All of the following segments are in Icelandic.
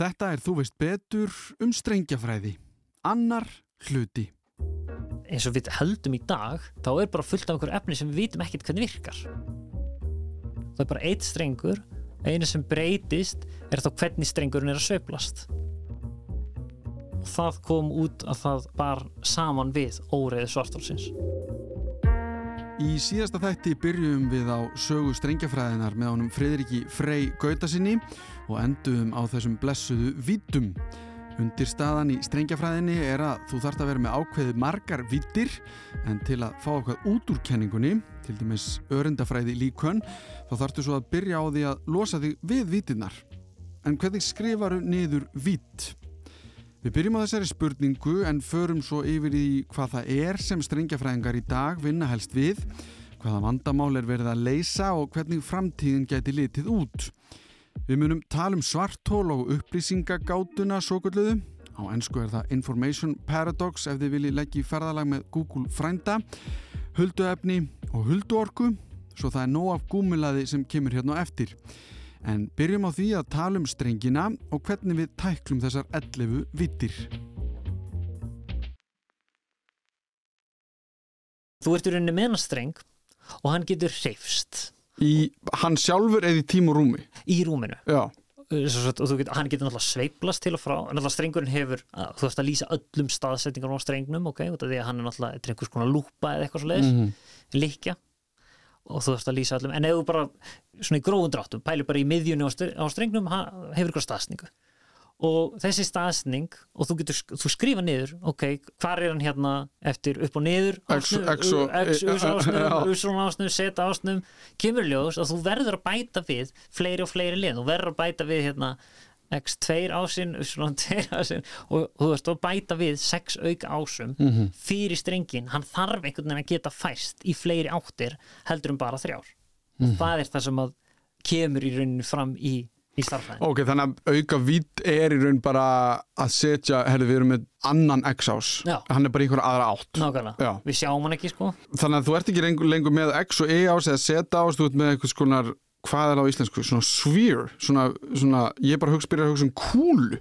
Þetta er þú veist betur um strengjafræði. Annar hluti. eins og við heldum í dag þá er bara fullt af einhverju efni sem við vitum ekkert hvernig virkar það er bara eitt strengur einu sem breytist er þá hvernig strengurinn er að sveiflast og það kom út að það bar saman við óreiði svartálsins Í síðasta þætti byrjum við á sögu strengjafræðinar með honum Friðriki Frey Gautasinni og endum á þessum blessuðu vítum. Undir staðan í strengjafræðinni er að þú þarft að vera með ákveði margar vítir en til að fá okkar út úr kenningunni, til dæmis örendafræði líkön, þá þarftu svo að byrja á því að losa þig við vítinnar. En hvernig skrifaru niður vít? Við byrjum á þessari spurningu en förum svo yfir í hvað það er sem strengjafræðingar í dag vinna helst við, hvaða vandamál er verið að leysa og hvernig framtíðin geti litið út. Við munum tala um svartól og upplýsingagátuna svo gulluðu. Á ennsku er það Information Paradox ef þið viljið leggja í ferðalag með Google frænda, hulduefni og hulduorku, svo það er nóg af gúmilaði sem kemur hérna eftir. En byrjum á því að tala um strengina og hvernig við tæklum þessar 11 vittir. þú ert í rauninni með hann streng og hann getur hreyfst Í hann sjálfur eða í tím og rúmi? í rúminu Já. Svo- og getur, hann getur náttúrulega sveiflast til og frá náttúrulega strengurinn hefur, að, þú þarfst að lýsa öllum staðsetningar á strengnum, ok, út af því að hann er náttúrulega þetta er einhvers konar lúpa eða eitthvað svo leiðis Mhm. líkja og þú þarfst að lýsa öllum, en ef þú bara svona í grófum dráttum, pælu bara í miðjunni á, str- á strengnum, hefur eitthvað staðsningu og þessi staðsning og þú getur, þú skrifa niður ok, hvar er hann hérna eftir upp og niður X- ásnum, og- seta ásnum kemur ljós að þú verður að bæta við fleiri og fleiri lið, þú verður að bæta við hérna X2 ásinn, usrún 2 ásinn og, og þú veist, og bæta við 6 auk ásum Mhm. fyrir strengin, hann þarf einhvern veginn að geta fæst í fleiri áttir heldur en bara þrjár Mhm. og það er það sem að kemur í rauninni fram í, í starfræðin Ok, þannig að auka vitt er í raun bara að setja, herðu við erum með annan X-ás. Já. Hann er bara í einhverja aðra átt. nákvæmlega, Já. við sjáum hann ekki sko Þannig að þú ert ekki lengur, lengur með X og E-ás eða Z-ás, þú ert með eitthvað skonar, hvað er það á íslensku, svona sphere, svona, svona ég er bara að byrja að hugsa um kúlu.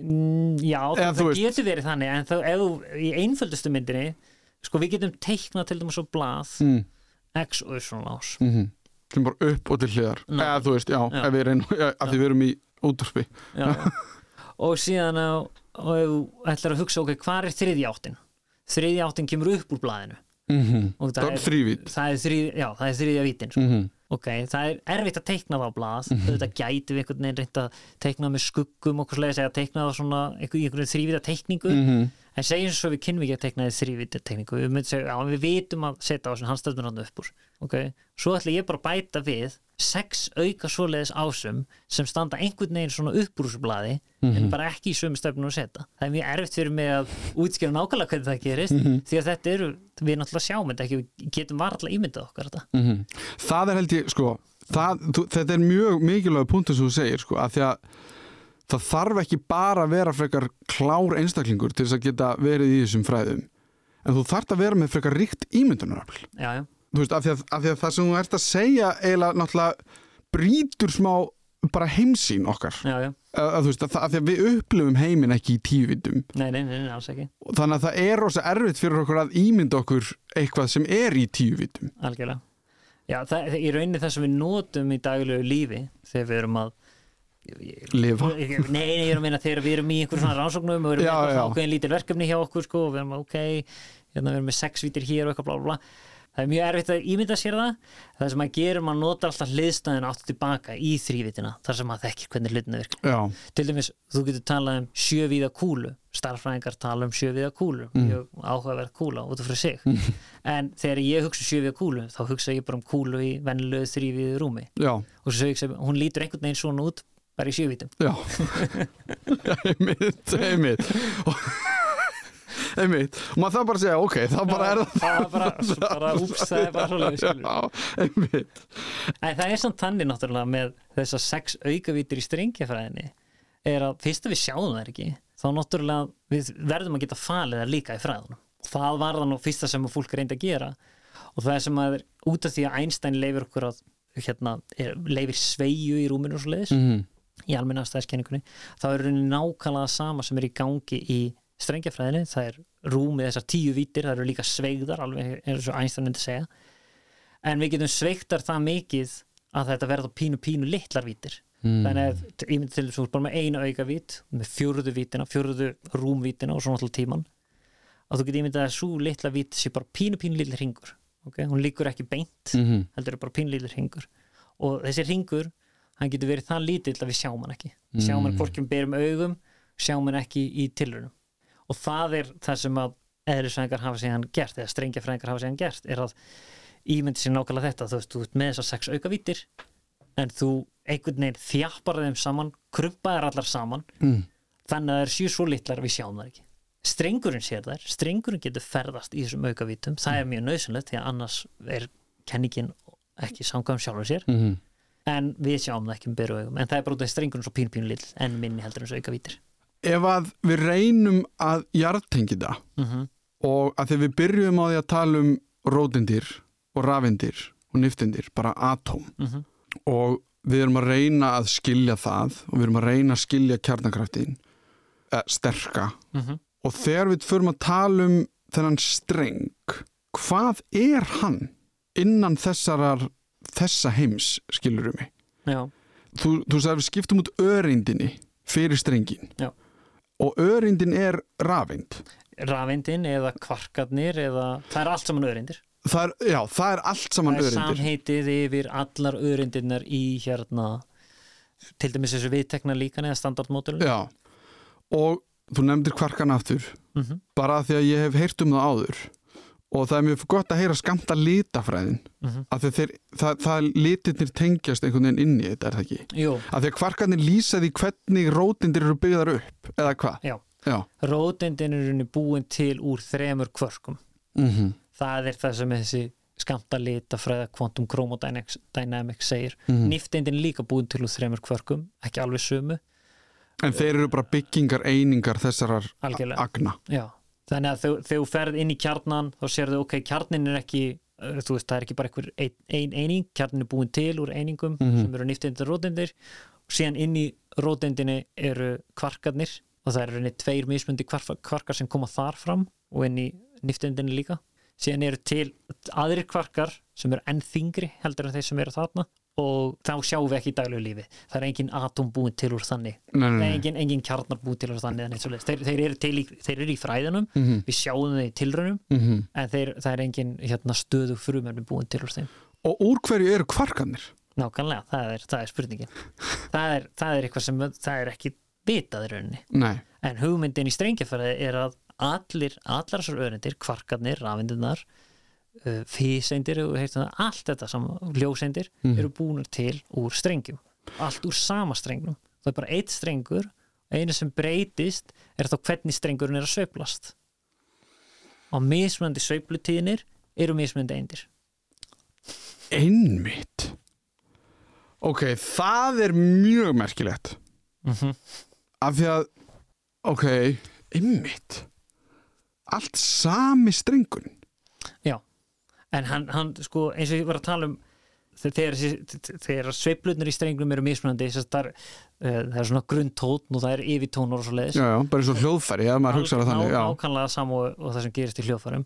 Mm, Já, Eða það, veist- getur verið þannig en þá, ef þú, í einföldustu myndinni sko við getum teiknað til dæmis á blað Mm. X og svona ás Mm Sem bara upp og til hliðar. Eða þú veist, já, Já. ef við erum, ja, að því við erum í. Já. og síðan á, og ef þú ætlar að hugsa ok, hvað er þriðja áttin? Þriðja áttin kemur upp úr blaðinu Mm og Það þrývít. það er, já, það er þriðja vítin sko. Mm ok, það er erfitt að teikna það á blað Mhm. auðvitað gæti við einhvern veginn reynd að teikna með skuggum og hvað segja, teikna það svona í einhvern þrývita teikningu Mhm. En segjum svo við kynum ekki að teikna því þrývita teikningu við segja, já, við vitum að setja á þessu hann stöðum hann upp úr, ok? Svo ætla ég bara að bæta við sex auka svoleiðis ásum sem standa einhvern veginn svona upp úr þessu blaði en bara ekki í sömu stöfnum að setja. Það er mjög erfitt fyrir mig að útskjöra nákvæmlega hvernig það gerist því að þetta eru, við náttúrulega sjáum þetta ekki, við getum varla ímyndað okkar þetta. Mhm. Það er held ég, sko, það, þú, þetta er mjög mikilvæg punktur sem þú segir, sko, að því að það þarf ekki bara að vera frekar klár einstaklingur til þess að geta verið í þessum fræðum. En þú þarft að vera með frekar ríkt ímyndunarafl. Þú veist, af því, að, af því að það sem þú ert að segja eiginlega náttúrulega brýtur smá bara heimsýn okkar. já, já Að, veist, að, að því að við upplifum heiminn ekki í ekki, Þannig að það er rosa erfitt fyrir okkur að ímynda okkur eitthvað sem er í tívitum. algjörlega Já, það í rauninni það sem við notum í daglegu lífi þegar við erum að Lifa. Nei, nei, ég er að meina þegar við erum í einhverjum svona rannsóknum og við erum Já, með ákveðin lítil verkefni hjá okkur sko, og við erum ok, hérna við erum með sex vítir hér og eitthvað blá blá blá það er mjög erfitt að ímynda sér það. Það sem maður gerir, maður notar alltaf hliðstæðin áttu tilbaka í þrývitina þar sem maður þekkir hvernig hlutina virka. Já. til dæmis, þú getur talað um sjövíða kúlu. Starffræðingar tala um sjövíða kúlu. Mjög áhugaverð kúla út af fyrir sig. En þegar ég hugsa sjövíða kúlu þá hugsa ég bara um kúlu í vennilegu þrývíðu rúmi. Já. og svo hugsa ég, hún lítur einhvern veginn svona út bara í sjövítum Já, einmitt, einmitt. Einmitt. Og maður það bara að segja, ok, það bara er það það bara, bara, úps, það er bara En það er samt þannig náttúrulega með þessar sex aukavítur í strengjafræðinni er að fyrst að við sjáum það ekki þá náttúrulega við verðum að geta falið það líka í fræðunum. Það var það nú fyrsta sem að fólk reyndi að gera. Og það er sem að út af því að Einstein leifir okkur að hérna, leifir sveigju í rúminu og svo leiðis mm. Í almenna stæðskenningunni þá er rauninni nákvæmlega sama sem er í gangi í strengjafræðinni, það er rúmið þessar tíu vítir, það eru líka sveigðar alveg eins og Einstein myndi segja en við getum sveigtar það mikið að þetta verða pínu pínu litlar vítir mm. þannig að ég myndi til þess að bara með einu auka vít með fjörðu vítina, fjörðu rúmvítina og svona alltaf tíman að þú getur ímyndað að svo litla vít sé bara pínu pínu litlir ringur okay? hún líkur ekki beint, mm -hmm. heldur bara pínu litlir ringur og þessi ringur hann getur verið það lítill að við sjáum hann ekki sjáum hann Mm. hvorki við berum augum sjáum hann ekki í tilrunum og það er það sem að eðlisfræðingar hafa síðan gert, eða strengjafræðingar hafa síðan gert, er að ímyndi sér nákvæmlega þetta, þú veist, þú ert með þessar sex aukavítir en þú einhvern veginn þjappar þeim saman, krumpaðar allar saman mm. þannig að það er séu svo litlar við sjáum það ekki strengurinn sér þær, strengurinn getur ferðast í þessum aukavítum, það er mjög nöðsynlegt því að annars er kenningin ekki samkvæm sjálfur sér Mm -hmm. En við sjáum það ekki um beru augum en það er bara út af strengurinn svo pínu pínu lill en minni heldur en þessu aukavítir Ef að við reynum að jarðtengi það mm -hmm. og að þegar við byrjum á því að tala um rótindir og rafindir og niftindir, bara atóm Mhm. og við erum að reyna að skilja það og við erum að reyna að skilja kjarnakraftin eh, sterka Mhm. og þegar við förum að tala um þennan streng hvað er hann innan þessarar þessa heims skilur mig? Já, þú, þú sagði við skiptum út öreindinni fyrir strengin Já. og öreindin er rafind rafindin eða kvarkarnir eða það er allt saman örindir. Það er, já, það er allt saman það er öreindir samheitið yfir allar örindirnar í hérna til dæmis þessu viðtekna líkan eða standardmódulun já, og þú nefndir kvarkan aftur. Mm -hmm. bara því að ég hef heyrt um það áður og það er mjög gott að heyra skamta litafræðin Mhm. af því þeir, það, það litirnir tengjast einhvern veginn inn í þetta, er það ekki? Jú, Af því að kvarkarnir lýsa því hvernig rótindir eru byggðar upp, eða hvað? já Já. Rótindin er runni búin til úr þremur kvörkum Mm -hmm. það er það sem þessi skamta litafræða Quantum Chromodynamics Dynamics segir Mhm. Niftindin er líka búin til úr þremur kvörkum ekki alveg sömu En þeir eru bara byggingar einingar þessarar Algjörlega. agna. Já, þannig að þegar þú ferð inn í kjarnan þá sérðu, ok, kjarnin er ekki uh, þú veist, það er ekki bara einhver ein, ein eining. Kjarnin er búin til úr einingum Mhm. sem eru niftindir og rótindir og síðan inn í rótindinni eru kvarkarnir og það eru rauninni tveir mismundi kvarkar, sem koma þar fram og inn í niftindinni líka. Síðan eru til aðrir kvarkar sem eru enn þingri heldur en þeir sem eru þarna og þá sjáum við ekki í daglegu lífi það er engin atóm búin til úr þannig Nei, nei, Nei, engin, engin kjarnar búið til og þannig þeir, þeir, eru til í, þeir eru í fræðinum Mhm. við sjáum þeir í tilraunum Mhm. en þeir, það er engin hérna, stöðu frumefni búin til úr þeim Og úr hverju eru kvarkarnir? nákvæmlega, það er, það er spurningin það er, það er eitthvað sem það er ekki vitað í rauninni Nei. en hugmyndin í strengjafæði er að allir, allar þessar örendir, kvarkarnir rafindurnar uh, það, allt þetta saman, ljóseindir Mhm. eru búinur til úr strengjum allt úr sama strengnum það er bara eitt strengur einu sem breytist er þá hvernig strengurinn er að sveiflast og mismunandi sveiflutíðinir eru mismunandi eindir Einmitt. Ok, það er mjög merkilegt. mm -hmm. Af því að, ok, einmitt. Allt sami strengun. En hann, hann sko eins og ég var að tala um þe- þegar, þegar sveiflutnir í strengnum eru mismunandi að er, uh, það er svona grunntótn og það er yfirtónur og svo leiðis Já, já, bara eins og hljóðfæri, ef maður hugsaður þannig, já. ákannlega sam og, og það sem gerist í hljóðfærum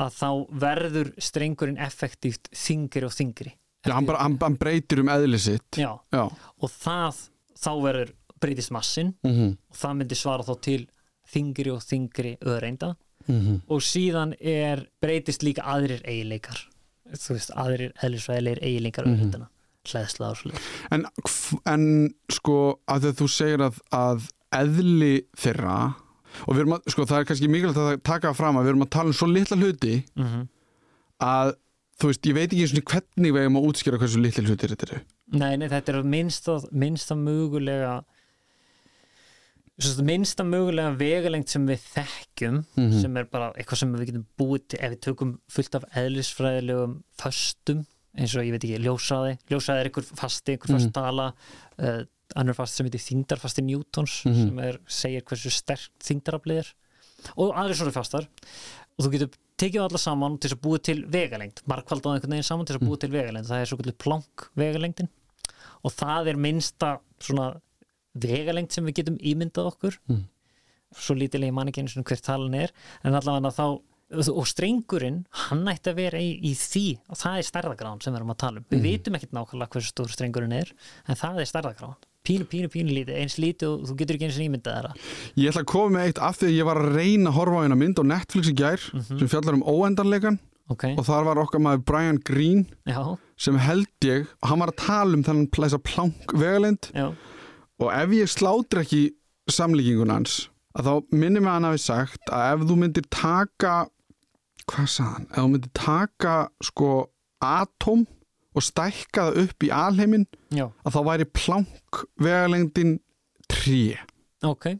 að þá verður strengurinn effektíft þingri og þingri Já, hann bara, hann, hann breytir um eðli sitt. Já, Já. og það þá verður breytist massin Mm og það myndi svara þá til þingri og þingri öðreinda -hmm. og síðan er breytist líka aðrir eiginleikar þú veist, aðrir eðlisvæðilegir eiginleikar Mhm. öðreindana, hlæðsla og svolítið En, hv- en sko, að þegar þú segir að, að eðli þeirra, og við erum að, sko, það er kannski mikilvægt að taka fram að við erum að tala um svo litla hluti mm -hmm. að, þú veist, ég veit ekki eins og hvernig við eigum að útskýra hversu litli hlutir þetta eru. Nei, nei, þetta er minnsta, minnsta mögulega svo sagt, minnsta mögulega vegalengt sem við þekkjum Mhm. sem er bara eitthvað sem við getum búið til ef við tökum fullt af eðlisfræðilegum föstum eins og ég veit ekki, ljósaði ljósaði er einhver fasti, einhver fast Mhm. tala uh, annar fast sem heitir þingdarfasti Newtons Mhm. sem er, segir hversu sterkt þingdaraflið er. Og aðrir svona fastar. Og þú getur tekið alla saman til að búið til vegalengt markvald á einhvern veginn saman til að búið til vegalengt það er svo kvöldu plank vegalengdin og það er minnsta svona vegalengt sem við getum ímyndað okkur. Mm. svo lítilega mann ekki einu svona hver talan er en allavega þá og strengurinn, hann ætti að vera í, í því og það er stærðagráðan sem við erum að tala um. Við vitum ekkert nákvæmlega hversu stór strengurinn er en það er stærðagráðan, pínu, pínu, pínu lítið eins lítið og þú getur ekki eins og ímyndað þeirra Ég ætla að koma með eitt af því að ég var að reyna að horfa á eina mynd á Netflix í gær sem fjallar um óendanleikan ok, og þar var okkar maður Brian Greene já, sem held ég, hann var að tala um vegalind já og ef ég slátri ekki samlíkingun hans að þá minnum við hann hafi sagt að ef þú myndir taka hvað sagði hann, ef þú myndir taka sko atóm og stækka það upp í alheimin já, að þá væri plank vegalengdin 3 ok,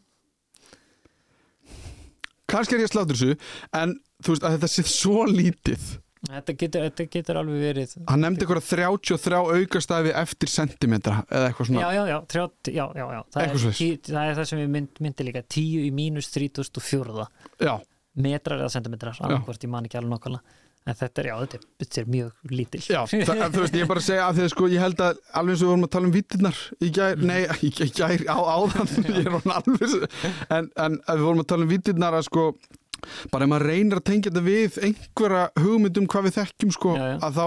kannski er ég að slátur þessu en þú veist að þetta sé svo lítið þetta getur, þetta getur alveg verið. Hann nefndi eitthvað 33 aukastæfi eftir sentimetra eða eitthvað svona. Já, já, já, trjá, já, já, já. Það, er, tí- það er það sem við mynd, myndi líka 10 í mínus 3004 já, metrar eða sentimetrar annarkvort, ég man ekki alveg nokkala en þetta er, já, þetta er, þetta er mjög lítil já það, þú veist ég er bara að segja að því að sko ég held að alveg eins og við vorum að tala um vittirnar í gær, nei, í í gær á áðan, ég er alveg en, en að við vorum að tala um vittirnar að sko bara ef maður reynir að tengja þetta við einhverja hugmyndum hvað við þekkjum sko Já, já. að þá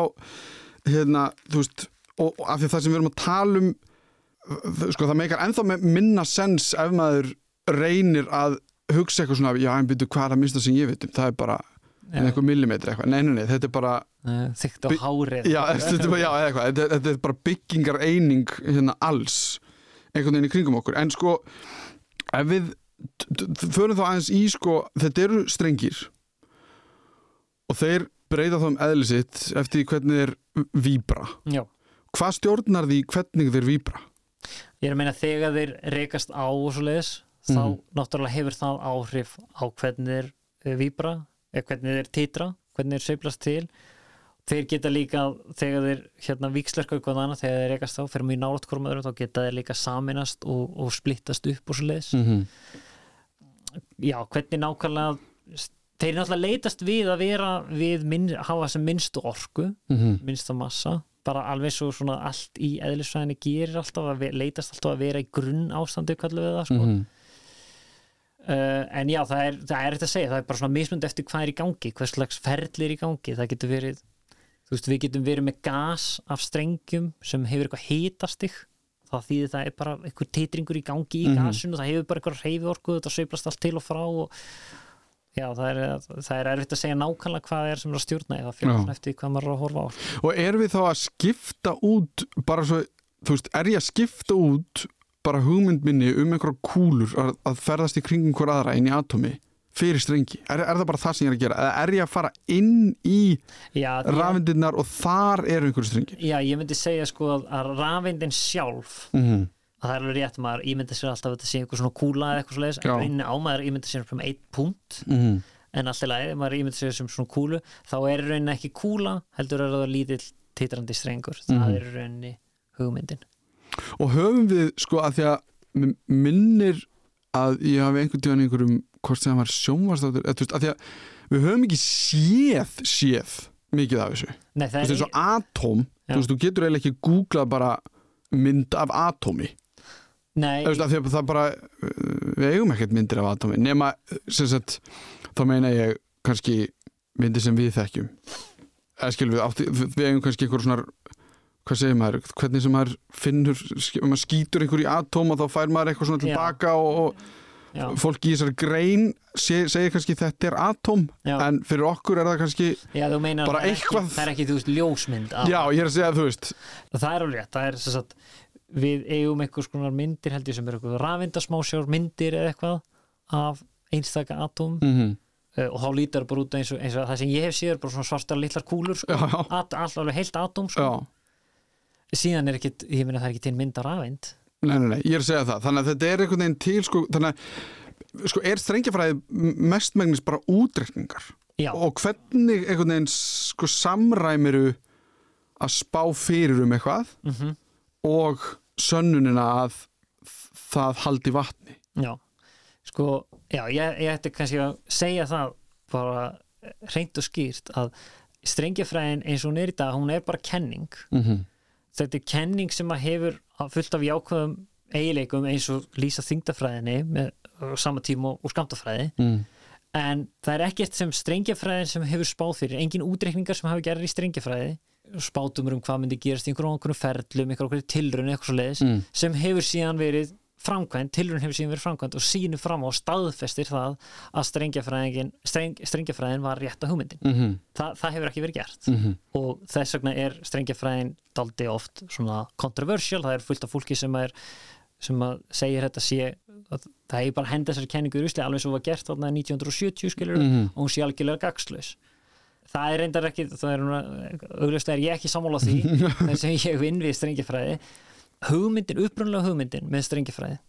hérna, þú veist, og, og af því að það sem við erum að tala um sko það meikar ennþá með minna sens ef maður reynir að hugsa eitthvað svona, já en byrju hvað er að minnsta sem ég veit um, það er bara Já. einhver millimetri eitthvað, nei, nei, nei, þetta er bara þygt á hárið já, þetta eitthvað. Þetta, þetta er bara byggingar eining hérna alls, einhvern veginn í kringum okkur. En sko, ef við förum þá aðeins í sko, þetta eru strengir. Og þeir breyta þá um eðli sitt eftir hvernig þeir víbra. Já, hvað stjórnar því hvernig þeir víbra? Ég er að meina þegar þeir rekast á og svo leiðis þá Mhm. náttúrulega hefur það áhrif á hvernig þeir eh, víbra eða hvernig þeir titra, hvernig þeir sveiflast til. Þeir geta líka þegar þeir hérna víkslerka eitthvað annað þegar þeir rekast á, fyrir mjög nálat hvorm öðrum þá geta þeir líka saminast og, og splittast upp og svo leiðis mm -hmm. Já, hvernig nákvæmlega þeir náttúrulega leitast við að vera við minn, hafa sem minnstu orku Mhm. minnsta massa bara alveg svo svona allt í eðlisfræðinni gerir alltaf að leitast alltaf að vera í grunn ástandi kallum við það sko. Mhm. uh, en já, það er, það er þetta að segja það er bara svona mismund eftir hvað er í gangi hvers slags ferli er í gangi það getur verið, þú veist, við getum verið með gas af strengjum sem hefur eitthvað hitastig það þýðir það er bara einhver titringur í gangi í Mhm. gasinu það hefur bara eitthvað reyfi orku þetta sveiflast allt til og frá og já, það er, það er erfitt að segja nákvæmlega hvað er sem er að stjórna Já. svona eftir hvað maður er að horfa á og erum við þá að skipta út bara svo, þú veist, er ég að skipta út bara hugmynd minni um einhverja kúlur að, að ferðast í kringum hver aðra inn í atomi fyrir strengi, er, er það bara það sem ég er að gera? Eða er ég að fara inn í já, rafindinnar og þar eru einhverju strengir? Já, ég myndi segja sko að- að rafindin sjálf mm -hmm. að það er alveg rétt maður ímyndi sér alltaf að þetta sé einhver svona kúla eða eitthvað svoleiðis en inni á maður ímyndi sér um eitt punkt Mm en alltaf ef maður ímyndi sér sem svona kúlu þá er rauninni ekki kúla heldur er það lítill titrandi strengur. Það Mhm. er í rauninni hugmyndin. Og höfum við sko að því að minnir að ég hafi einhvern tíðan einhverjum hvort sem það var sjónvastáttur eða þú veist, að því að við höfum ekki séð séð mikið af þessu. Nei, þú það veist eins er, og atóm þú veist, þú getur eiginlega ekki googlað bara mynd af atómi nei, Þú veist, af því að það bara uh, við eigum ekkert myndir af atómi nema, uh, sem sagt, þá meina ég kannski myndir sem við þekkjum. Eða skilum við, átti, við eigum kannski einhver svona hvað segir maður, hvernig sem maður finnur, maður skýtur einhver í atóm og þá fær maður eitthvað svona tilbaka og, og já, fólk í þessari grein seg, segir kannski þetta er atóm já, en fyrir okkur er það kannski já, meinar bara það eitthvað- ekki, það er ekki, þú veist, ljósmynd já, ég er að segja, þú veist það er alveg það er sem sagt við eigum einhvers konar myndir held ég sem er rafindasmásjár myndir eða eitthvað af einstaka atóm mm -hmm. og þá lítur það bara út eins og, eins og það sem ég hef séð er bara svona svartar litlar kúlur sko, Já, já. At, all, alveg heilt atóm sko. síðan er ekki, ég meina það er ekki til mynd á rafind Nei, nei, nei, ég er að segja það. Þannig að þetta er einhvern veginn til, sko, þannig að sko, er strengjafræði mestmengnis bara útreikningar já, og hvernig einhvern veginn sko, samræmiru að spá fyrir um eitthvað mm og sönnunina að það haldi vatni. já sko, já, ég, ég ætti kannski að segja það bara reynd og skýrt að strengjafræðin eins og hún er í dag, hún er bara kenning Mm -hmm. Þetta er kenning sem að hefur fullt af jákvæðum eiginleikum eins og lýsa þingdafræðinni með sama tíma og skamtafræði mm. en það er ekkert sem strengjafræðin sem hefur spáð fyrir, engin útreikningar sem hafa gerðið í strengjafræði spátumur um hvað myndi gerast í einhverjum ferlum, einhverjum tilrun eitthvað svo leiðis, Mm. sem hefur síðan verið framkvæmt, tilrun hefur síðan verið framkvæmt og sínur fram á staðfestir það að strengjafræðin, streng, var rétta hugmyndin. Mm Þa, það hefur ekki verið gert -hmm. og þess vegna er strengjafræðin daldi oft svona controversial, það er fullt af fólki sem er sem að segir þetta sé að það er bara að henda þessari kenningu í rusli alveg svo var gert þarna 1970 skilur Mhm. og hún sé algjörlega gagslaus það er reyndar ekki, það er augljóslega er ég ekki sammála því þess sem ég vinn við strengjafræði hugmyndin, upprunlega hugmyndin með strengjafræði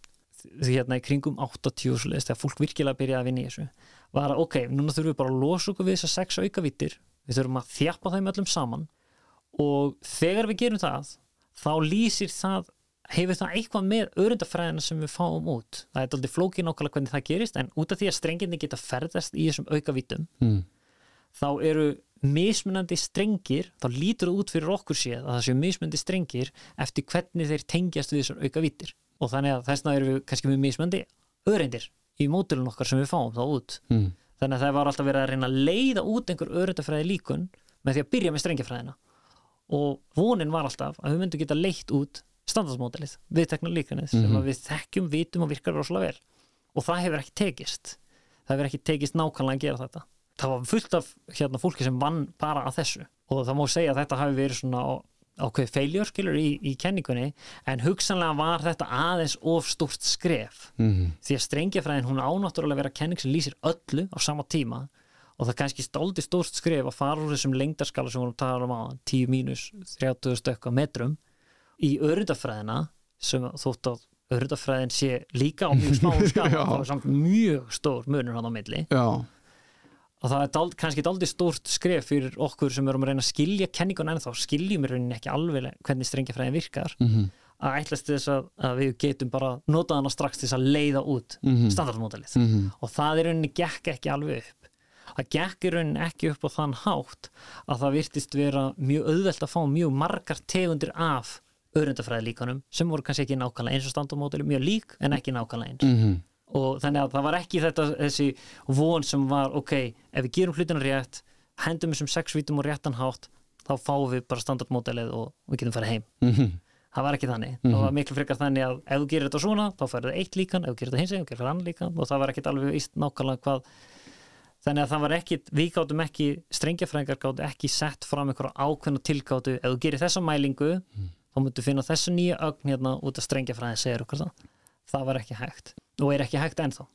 því hérna í kringum 80 og svoleiðis, þegar fólk virkilega byrjaði að vinna í þessu var að ok, núna þurfum við bara að losa okkur við þessar sex aukavítir við þurfum að þjappa þeim öllum saman og þegar við gerum það þá lýsir það hefur það eitthvað með örundafræðina sem við fáum út það er aldrei flókið nákvæmlega hvernig það gerist en út af því að strenginni geta ferðast í þessum aukavítum Mm. þá eru mismunandi strengir þá lítur það út fyrir okkur séð að það séu mismunandi strengir eftir hvernig þeir tengjast við þessar aukavítir og þannig að þessna eru við kannski með mismunandi öreindir í mótilun okkar sem við fáum þá út. Mm. þannig að það var alltaf verið að reyna að leiða út einhver öryndafræði líkun með því að byrja með strengjafræðina. Og vonin var alltaf að við myndum geta leitt út standardsmódelið, viðtekna líkanið sem Mhm. að við þekkjum, vitum og virkar rosalega vel. Og það hefur ekki tekist. Það hefur ekki tekist nákvæmlega að gera þetta það var fullt af hérna fólki sem vann bara að þessu og það má segja að þetta hafi verið svona á- ákveðið feiljör skilur í, í kenningunni en hugsanlega var þetta aðeins of stúrt skref Mm. því að strengjafræðin hún ánáttúrulega vera kenning sem lýsir öllu á sama tíma og það kannski stáldi stórt skref að fara úr þessum lengdarskala sem vorum að tala um á 10 mínus 30 stökka metrum í örundafræðina sem þótt að örundafræðin sé líka á mjög smáum skala Já. þá er samt mjög stór munur hann á milli Já, og það er dald, kannski daldi stórt skref fyrir okkur sem erum að reyna að skilja kenningun en þá skiljum við rauninni ekki alveg hvernig strengjafræðin virkar mm að ætlast til þess að, að við getum bara notað hana strax til þess að leiða út Mhm. standardmódelið Mhm. og það er rauninni gekk ekki alveg upp það gekk í rauninni ekki upp á þann hátt að það virtist vera mjög auðvelt að fá mjög margar tegundir af öðrundafræði líkanum sem voru kannski ekki nákvæmlega eins og standardmódelið mjög lík en ekki nákvæmlega eins Mhm. Og þannig að það var ekki þetta þessi von sem var ok, ef við gerum hlutina rétt hendum þessum sex vítum og réttan hátt þá fáum við bara standardmódelið og við getum farið heim. Mhm. það var ekki þannig, það var miklu frekar þannig að ef þú gerir þetta svona, þá færðu eitt líkan ef þú gerir þetta hins eginn, þá gerir annan líkan og það var ekkit alveg íst nákvæmlega hvað þannig að það var ekki, við gátum ekki strengjafræðingar gátum ekki sett fram einhverja ákveðna tilgátu, ef þú gerir þessa mælingu þá myndu finna þessu nýja ögn hérna út af strengjafræði segir okkur það. Það var ekki hægt og er ekki hægt ennþá.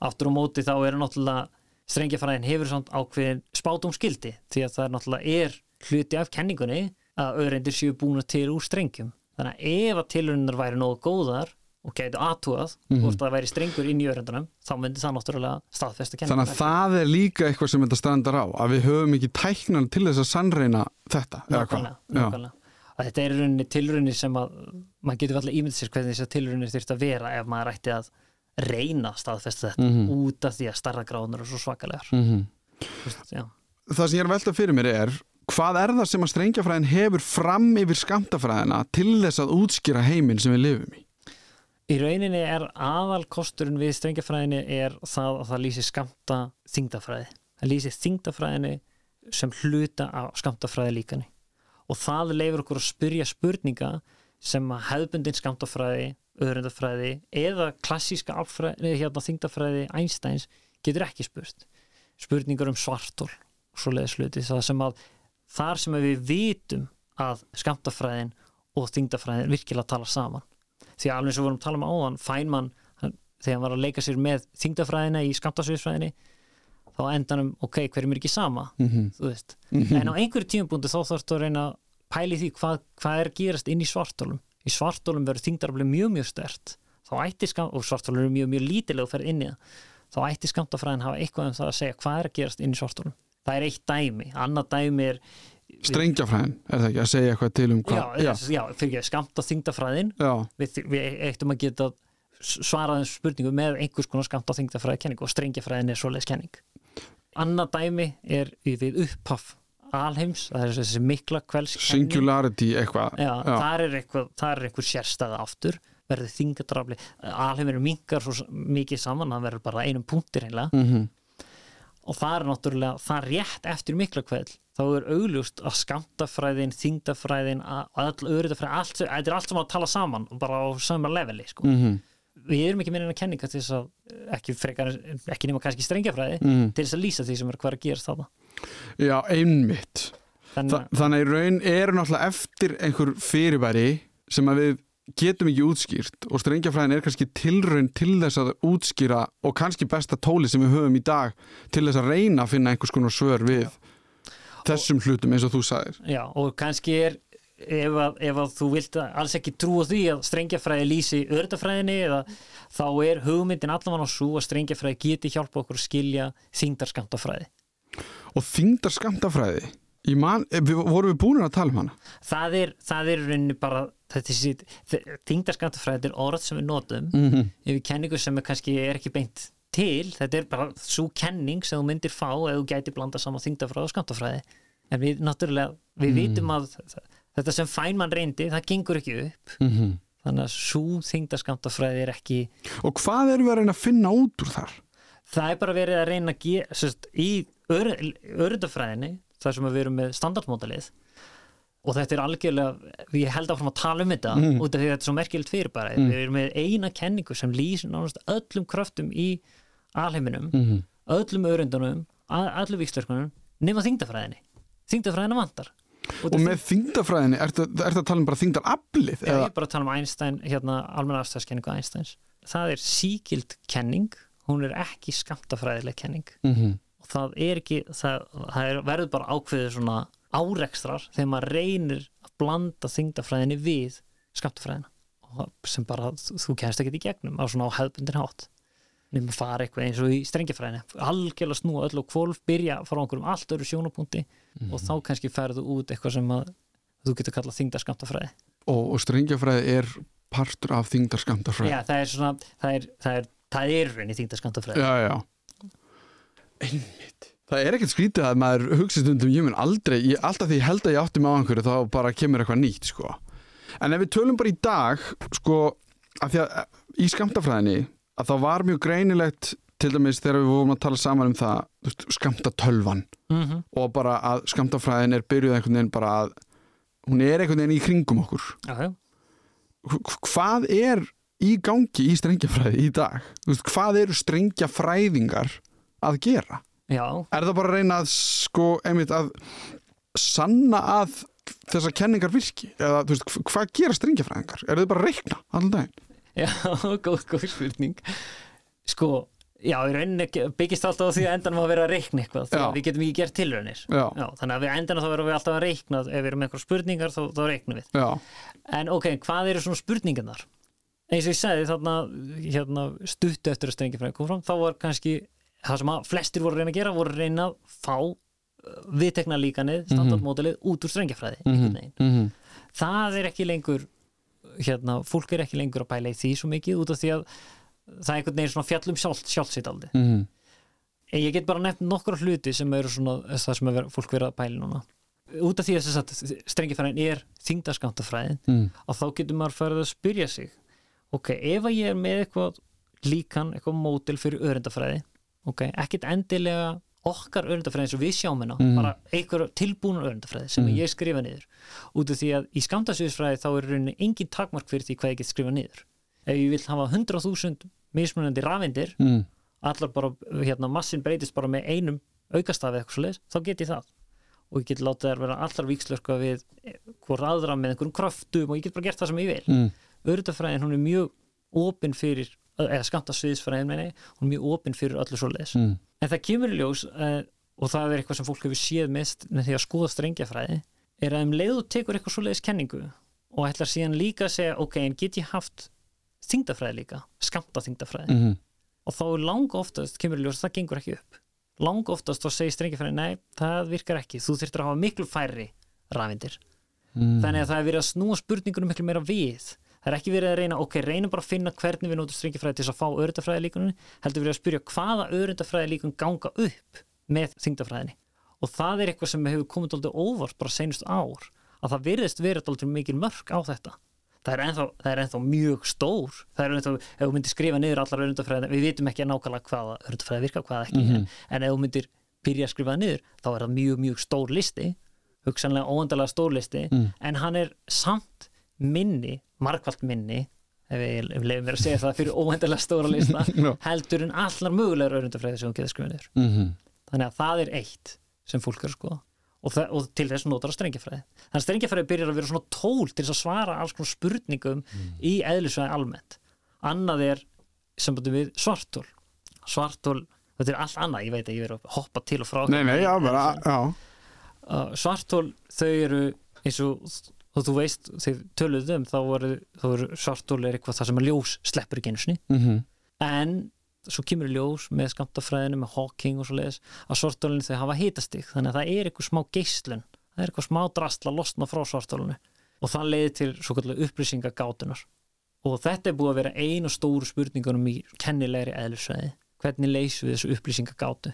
Aftur á móti þá er náttúrulega strengjafræðin hefur samt ákveðin spátum skildi því að það er náttúrulega er hluti af kenningunni að öðrendir séu búin til úr strengjum. Þannig að ef að tilraunar væri nógu góðar og gætu aðtúað Mhm. hvort það væri strengur inn í öðrendunum þá myndi það náttúrulega staðfesta Þannig að það er líka eitthvað sem þetta strandar á að við höfum ekki tæknan til þess að sannreina þetta nákvæmlega. Að þetta er tilraunir sem að maður getur alltaf ímyndið sér hvernig þessar tilraunir þurft að vera ef maður ætti að reyna að staðfesta þetta Mhm. út af því að starra gráðunar eru svo svakalegar Mm -hmm. Já. Það sem ég er að velta fyrir mér er hvað er það sem að strengjafræðin hefur fram yfir skamtafræðina til þess að útskýra heiminn sem við lifum í? Í rauninni er aðal kosturinn við strengjafræðinni er það að það lýsir skamta þingdafræði. Það lýsir þingdafræðinni sem hluta á skamtafræði líkani. Og það leifur okkur að spyrja spurninga sem að hefðbundin skamtafræði, öðrundafræði eða klassíska hérna, þingdafræði Einsteins getur ekki spurt. Spurningar um svartól og svoleiðis hluti. Það sem að þar sem við vitum að skamtafræðin og þingdafræðin virkilega tala saman því að alveg og við vorum að tala um áðan Feynman, þegar hann var að leika sér með þingdafræðina í skamtasviðsfræðinni þá endanum, ok, hverjum er ekki sama Mm -hmm. þú veist, en á einhverju tímabúndi þá þarfst að reyna að pæli því hvað, hvað er að gerast inn í svartólum í svartólum verður þingdarafli mjög mjög stert og svartólum eru mjög mjög lítilega og ferð inn í það, þá ætti skamtafræðin hafa eitthvað um það að segja hvað er að gerast inn í svartólum það er eitt dæmi, annað dæmi er Strengjafræðin, er það ekki að segja eitthvað til um hvað? já, já. já, við, við eittum að geta svarað þessu spurningu með einhvers konar skamt á þingdafræði kenning og strengjafræðin er svoleiðis kenning. Annað dæmi er við upphaf alheims, það er þessi mikla kvelds singularity eitthvað. Já, þar er eitthvað, eitthvað sérstæða aftur verður þingadrafli alheimurinn minkar svo mikið saman það verður bara einum punktir einlega mm og það er náttúrulega, það er rétt eftir mikla kveð, þá er augljóst að skamtafræðin, þingdafræðin að öll örytafræðin, allt, þetta er allt sem að tala saman og bara á sama leveli sko. -hmm. Við erum ekki meina kenninga til þess að ekki, frekar, ekki nema kannski strengjafræði Mhm. til þess að lýsa því sem er hvað er að gerast þarna. Já, einmitt. Þannig Þa, Þannig að raun er náttúrulega eftir einhver fyrirbæri sem að við getum ekki útskýrt og strengjafræðin er kannski tilraun til þess að útskýra og kannski besta tóli sem við höfum í dag til þess að reyna að finna einhvers konar svör við þessum hlutum eins og þú sagðir. Já, og kannski er ef að, ef að þú vilt alls ekki trúa því að strengjafræði lýsi ördafræðinni eða þá er hugmyndin allavega á svo að strengjafræði geti hjálpa okkur að skilja þingdarskamtafræði. og þingdar skamtafræði man, eh, við, vorum við búin að tala um hana? Það er, það er bara þetta er er orð sem við notum. Mm -hmm. yfir kenningu sem er kannski er ekki beint til, þetta er bara svo kenning sem þú myndir fá eða þú gæti blanda saman þingdafræði og skamtafræði en við náttúrulega, við vitum að þetta sem fænmann reyndi, það gengur ekki upp þannig að svo þingdaskamtafræði er ekki og hvað erum við að reyna að finna út úr þar? það er bara verið að reyna að gera sérst, í örundafræðinni þar sem við erum með standardmódalið og þetta er algjörlega við held áfram að tala um þetta Mm. út af því að þetta er svo merkilegt fyrirbæri Mm. við erum með eina kenningu sem lýsir öllum kröftum í alheiminum Mm. öllum örundunum, öllum vikslörkunum nema þingdafræðinni þingdafræðina vantar og með þingdafræðinni, ertu er að tala um bara þingdaraflið? Já, ég er bara að tala um Einstein, hérna almenna afstæðskenningu Einsteins. Það er síkild kenning, hún er ekki skamtafræðileg kenning mm -hmm. og það er ekki, það, það er, verður bara ákveðið svona árekstrar þegar maður reynir að blanda þingdafræðinni við skamtafræðina sem bara þú, þú kennst ekki í gegnum á svona á hefðbundin hátt nefnum að fara eitthvað eins og í strengjafræðinni algjörlega snúa öll og kvolf byrja frá einhverjum allt öru sjónapunkti og þá kannski ferðu út eitthvað sem að þú getur kallað þingdaskamtafræði og, og strengjafræði er partur af þingdarskamtafræði Já, það er svona, það er, það er, það er raunin í þingdaskamtafræði. já, já. Einmitt. Það er ekkert skrítið að maður hugsi stundum ég mun aldrei, ég, alltaf því ég held að ég átti með á einhverju þá bara kemur eitthvað nýtt sko. en ef við tölum bara í dag sko, að því að í skamtafræðinni að það var mjög greinilegt til dæmis þegar við vorum að tala saman um það þú veist, skamtatölvan Mm -hmm. og bara að skamtafræðin er byrjuð einhvern veginn bara að hún er einhvern veginn í kringum okkur. H- hvað er í gangi í strengjafræði í dag? Veist, hvað eru strengjafræðingar að gera? Já, Er það bara að reyna að sko, einmitt að sanna að þessar kenningar virki? Eða veist, hv- hvað gera strengjafræðingar? Er þau bara að reikna daginn? Já, góð, góð spurning. Sko, já, í rauninni byggist alltaf á því að endanum að vera að reikna eitthvað, því við getum ekki gert tilraunir. Þannig að við endanum þá verðum við alltaf að reikna, ef við erum með eitthvað spurningar þá, þá reiknum við. já, En ok, hvað eru svona spurningarnar? Eins og ég sagði þarna, hérna, stuttu eftir að strengjafræði kom fram, þá var kannski það sem að flestir voru að reyna að gera, voru reyna að fá viðtekna líkanið, standardmódelið út úr strengjafræði, einhvern veginn. mm það er ekki lengur hérna, fólk er ekki lengur að pæla í því svo mikið út af því að það er einhvern veginn svona fjallum sjálf, sjálfsýtaldi -hmm. en ég get bara nefnt nokkra hluti sem eru svona það sem er, fólk verið að pæla núna út af því að strengifræðin er þingdaskamtafræðin Mm. að þá getur maður farið að spyrja sig ok, ef að ég er með eitthvað líkan, eitthvað mótil fyrir örendafræði ok, ekkit endilega okkar örendafræði eins og við sjáum hérna Mhm. bara einhver tilbúin örendafræði sem Mhm. ég skrifa niður út af því að í skamtasviðsfræði þá er rauninni engin takmark fyrir því hvað ég get skrifa niður ef ég vil hafa 100.000 mismunandi rafindir Mm. allar bara, hérna, massin breytist bara með einum aukastafi eitthvað svo leiðis, þá get ég það og ég get látið þær vera allar víkslörka við hvort aðra með einhverjum kröftum og ég get bara gert það sem ég vil Mm. öryttafræðin hún er mjög opinn fyrir eða skamta sviðsfræðin meina ég, hún er mjög opinn fyrir öllu svo leiðis Mm. En það kemur í ljós uh, og það er eitthvað sem fólk hefur séð mest með því að skoða strengjafræði er að um leiðu tekur eitthvað svo leiðis kenningu og ætlar síðan líka að segja ok, en get ég haft þingdafræði líka, skamta þingdafræði Mm. og þá er langa oftast, kemur í ljós að það gengur ekki upp. Langa oftast þá segir strengjafræði nei, það virkar ekki, þú þurftir að hafa miklu færri rafindir Mm. þannig að það er verið að snúa spurningunum miklu meira við það er ekki verið að reyna, ok, reynum bara að finna hvernig við notum strengjafræði til þess að fá öryndafræði líkunni heldur verið að spyrja hvaða öryndafræði líkun ganga upp með þingdafræðinni og það er eitthvað sem hefur komið alltaf óvart bara senust ár að það virðist verið alltaf mikil mörk á þetta það er ennþá, það er ennþá mjög stór það er ennþá, ef þú myndir skrifa niður allar örundafræðina, við vitum ekki nákvæmlega hvaða örundafræði virka, hvaða ekki Mhm. en ef þú myndir byrja að skrifa niður þá er það mjög, mjög stór listi hugsanlega óendalega stór listi Mm. en hann er samt minni margfald minni ef við leifum mér að segja það fyrir óendalega stóra lista Já. heldur en allar mögulegar örundafræði sem hún getur skrifað niður. Mhm. þannig að það er eitt sem fólk er að skoða. Og, og til þess notar að strengjafræði. Þannig að strengjafræði byrjar að vera svona tól til að svara alls konar spurningum í eðlisvæði almennt. Annað er sambandi við svartól svartól, þetta er allt annað ég veit að ég verið að hoppa til og frá Nei, nei, já, bara, uh, svartól þau eru eins og og þú veist, þegar töluðu um þá voru, þá voru svartól er eitthvað það sem að ljós sleppur ekki einu sinni. Mhm. en svo kemur ljós með skamtafræðinu, með Hawking og svo leiðis að svartólinu þau hafa hitastig. Þannig að það er eitthvað smá geislun. Það er eitthvað smá drastla losna frá svartólinu og það leiði til svo kallar upplýsingagátunar og þetta er búið að vera einu stóru spurningunum í kennilegri eðlisvæði hvernig leysum við þessu upplýsingagátu?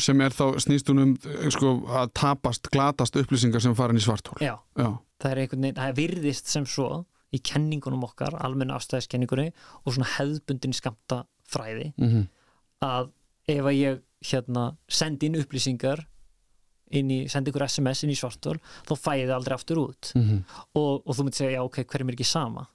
Sem er þá snýst hún um sko, að tapast, glatast upplýsingar sem farin í svartól já, Já, það er einhvern veginn, það virðist sem svo í kenningunum okkar, almenna afstæðiskenningunni og svona hefðbundin skamta fræði mhm, að ef að ég hérna sendi inn upplýsingar inn í, sendi ykkur SMS inn í svartól þá fæ ég það aldrei aftur út. Mhm. Og, og þú myndir segja, já ok, hverjum er ekki sama?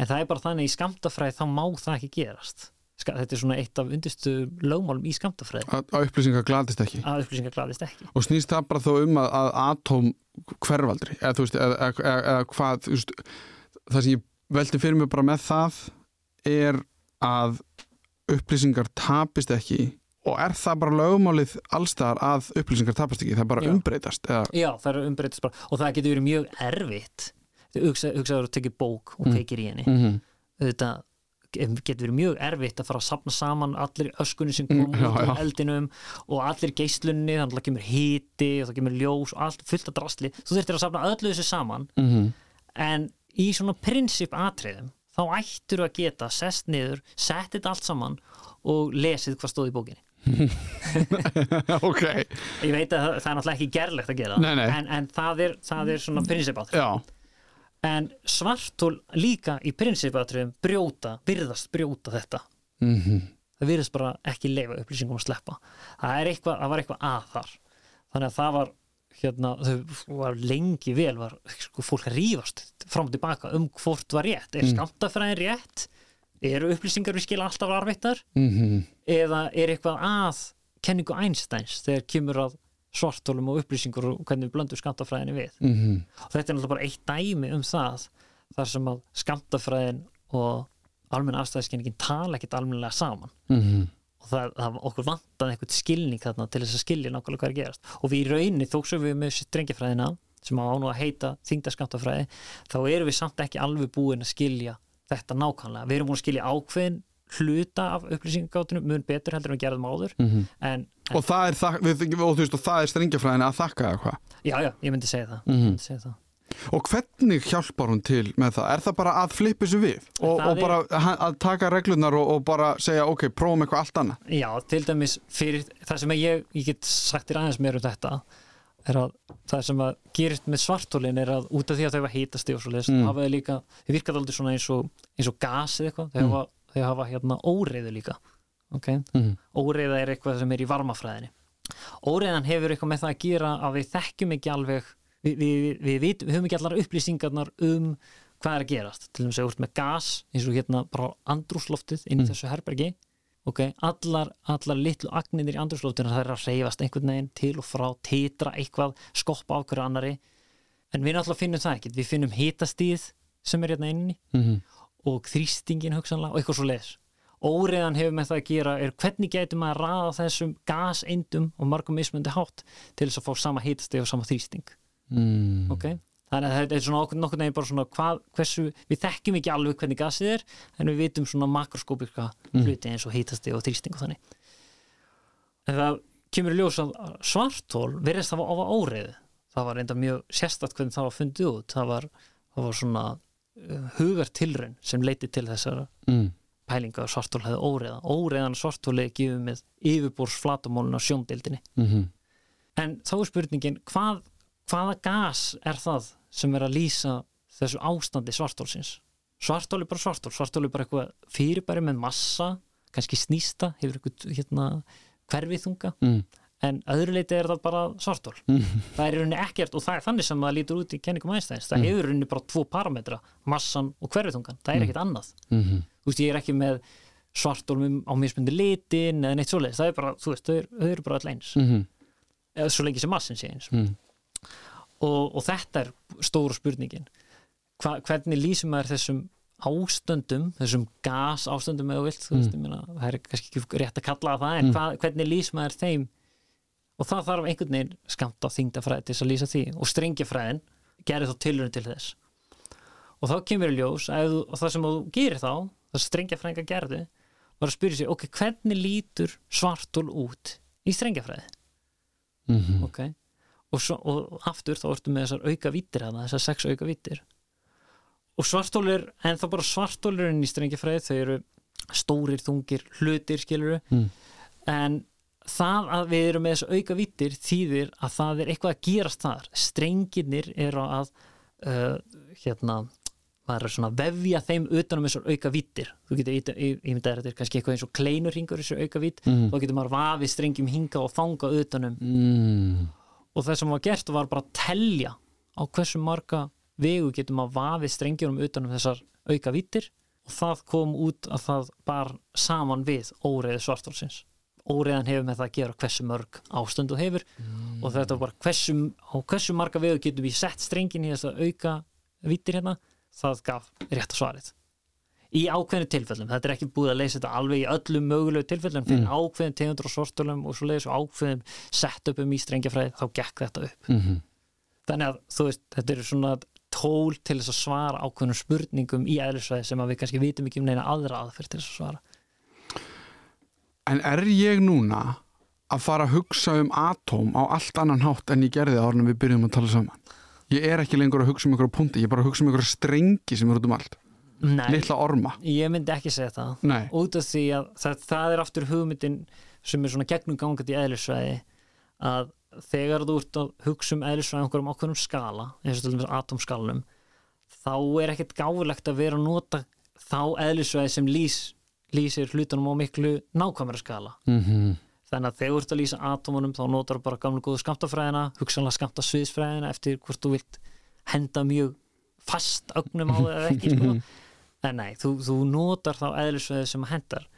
En það er bara þannig í skamtafræði þá má það ekki gerast þetta er svona eitt af undirstu lögmálum í skamtafræði að, upplýsingar glatist ekki. Að upplýsingar gladist ekki. Og snýst það bara þó um að, að atóm hverfaldri? Eða þú veist, eða, eða, eða, hvað þú veist, það sem ég velti fyrir mig bara með það er að upplýsingar tapist ekki og er það bara lögmálið allstaðar að upplýsingar tapast ekki, það bara Já. umbreytast eða, já, það er umbreytist bara. Og það getur verið mjög erfitt. Þú hugsa- hugsaður að tekja bók og Mm. kveikir í henni. Mm auðvitað getur verið mjög erfitt að fara að sapna saman allir öskunni sem Mm, kom út já. eldinum og allir geislunni, þannig að það kemur hiti og það kemur ljós og allt fullt af drasli þú þurftir að sapna öllu þessu saman -hmm. en í svona prinsip atriðum þá ættur að geta sest niður, sett þetta allt saman og lesið hvað stóð í bókinni ok, ég veit að það, það er náttúrulega ekki gerlegt að gera Nei, nei. En, en það er, það er svona prinsip atrið já en svartól líka í prinsip atriðum brjóta, virðast brjóta þetta. Mm það virðist bara ekki leifa upplýsingum að sleppa. Það, eitthvað, það var eitthvað að þar. Þannig að það var hérna, þau var lengi vel var sko, fólk að rífast fram og tilbaka um hvort var rétt. Er Mm. skamtafræðin rétt? Eru upplýsingar við skila alltaf varveittar -hmm. eða er eitthvað að kenningu Einsteins þegar kemur að svartólum og upplýsingur og hvernig við blöndum skamtafræðinni við. Mm og þetta er náttúrulega bara eitt dæmi um það þar sem að skamtafræðin og almenna afstæðiskenningin tala ekkit almennilega saman. -hmm. og það, það okkur vantaði einhvern skilning þarna til þess að skilja nákvæmlega hvað er gerast. Og við í rauninni þóksum við með strengjafræðina sem á nú að heita þingdaskamtafræði þá erum við samt ekki alveg búin að skilja þetta nákvæmlega, við erum búin að skilja ákveðin hluta af upplýsingagátunum mun betur heldur en við gerðum áður Mhm. en, en og það er, það, við, og, veist, og það er strengjafræðin að þakka eða hvað já já, ég myndi segja það, Mhm. ég myndi segja það. Og hvernig hjálpar hún til með það? Er það bara að flippa þessu við? Og, og er- bara ha- að taka reglunar og, og bara segja, ok, prófum eitthvað allt annað? Já, til dæmis fyrir það sem ég, ég get sagt þér aðeins meir um þetta er að það sem að gerist með svartólin er að út af því að þau var hítasti og svo leiðist, Mm. hafa þau líka þau virkaði aldrei svona eins og, eins og gas eða eitthvað, þau, Mm. hafa, þau hafa hérna óreiðu líka ok, Mm. óreiða er eitthvað sem er í varmafræðinni. Óreiðan hefur eitthvað með það að gera að við þekkjum ekki alveg við, við, við, við, við höfum ekki allar upplýsingarnar um hvað er að gerast. Til dæmis að úr með gas eins og hérna bara andrúsloftið inn í Mm. þessu herbergi ok, allar, allar litlu agninir í andrúsloftinu það er að reyfast einhvern veginn til og frá, titra eitthvað skoppa á hverju annari en við náttúrulega finnum það ekkert, við finnum hitastíð sem er hérna inni. Mm og þrýstingin hugsanlega og eitthvað svo leiðis óreiðan hefur með það að gera er hvernig getur maður að raða þessum gaseindum og margum mismundi hátt til þess að fá sama hitastig og sama þrýsting? Mm. ok, þannig að þetta er svona okkur nokkur neginn bara svona hvað, hversu, við þekkjum ekki alveg hvernig gasið er, en við vitum svona makroskópika Mm. hluti eins og hitastig og þrýsting og þannig. En það kemur ljós að svartól verðist það var óreiðu. Það var reynda mjög sérstætt hvernig það var fundið út. Það var, það var svona hugartilraun sem leiti til þessara Mm. pælinga að svartól hefði óreiða óreiðan svartóli gefið með yfirbúrs flatamólun á sjóndildinni Mm en þá er spurningin hvað, hvaða gas er það sem er að lýsa þessu ástandi svartólsins svartól er bara svartól, svartól er bara eitthvað fyrirbæri með massa kannski snýsta, hefur eitthvað hérna, hverfiðunga mm. En öðru leiti er það bara svartól það er í rauninni ekkert og það er þannig sem það lítur út í kenningum Einsteins, það hefur í rauninni bara tvo parametra, massan og hverfiðungan það er ekkert annað, Mm þú veist ég er ekki með svartólum á mismundi litin eða neitt svoleiðis, það er bara, þú veist, þau eru, bara all eins, -hmm. eða svo lengi sem massin sé eins. Mm. og, og þetta er stóru spurningin. Hva, hvernig lýsum maður þessum ástöndum, þessum gas ástöndum eða vilt, þú veist, ég meina það er kannski ekki rétt að kalla það en Mm. hva, hvernig lýsum maður þeim og það þarf einhvern veginn skamt á þingdafræði til þess að lýsa því. Og strengjafræðin gerir þá tilurinn til þess. Og þá kemur í ljós að, það sem þú gerir þá það strengjafræðinga gerðu var að spyrja sig, ok, hvernig lítur svartól út í strengjafræði Mm ok. Og, svo, og aftur þá ertu með þessar auka vítir hana, þessar sex auka vítir og svartólir en þá bara svartólurinn í strengjafræði þau eru stórir, þungir, hlutir skiluru Mm. en það að við erum með þessar auka vítir þýðir að það er eitthvað að gerast þar. Strengirnir eru að uh, hérna maður er svona að vefja þeim utanum þessar auka vítir þú getur ímyndað þetta er kannski eitthvað eins og kleinurringur þessar auka vít, Mhm. þá getur maður vafið strengjum hinga og fanga utanum Mm. og það sem var gert var bara að telja á hversu marga vegu getum að vafið strengjunum utanum þessar auka vítir og það kom út að það bar saman við óreiði svartálsins óreiðan hefur með það að gera hversu mörg ástundu hefur. Og þetta var bara hversu, á hversu marga vegu getum við sett strengin í þessa auka vítir hérna? Það gaf rétt svarið. Í ákveðinu tilfellum, þetta er ekki búið að leysa þetta alveg í öllum mögulegu tilfellum. Fyrir Mm. ákveðin tegundur og svartálum og svo leiðis og ákveðin setupum í strengjafræði þá gekk þetta upp. -hmm. þannig að þú veist, þetta eru svona tól til þess að svara ákveðnum spurningum í eðlisfræði sem að við kannski vitum ekki um neina aðra aðferð til þess að svara En er ég núna að fara að hugsa um atóm á allt annan hátt en ég gerði það en við byrjum að tala saman? Ég er ekki lengur að hugsa um einhverja punti, ég er bara að hugsa um einhverja strengi sem eru út um allt. Litla orma. ég myndi ekki segja það Nei. út af því að það, það er aftur hugmyndin sem er svona gegnum gangandi í eðlisfræði að þegar þú ert að hugsa um eðlisfræði á einhverjum ákveðnum skala eins og til dæmis atomskalanum þá er ekkert gáfulegt að vera að nota þá eðlisfræði sem lýs, lýsir hlutunum á miklu nákvæmara skala. Mm -hmm. þannig að þegar þú ert að lýsa atómunum þá notar bara gamla góðu skamtafræðina hugsanlega skamta sviðsfræðina eftir hvort þú vilt henda mjög fast ögnum á það eða ekki sko. en nei, þú, þú notar þá eðlisfræði sem hendar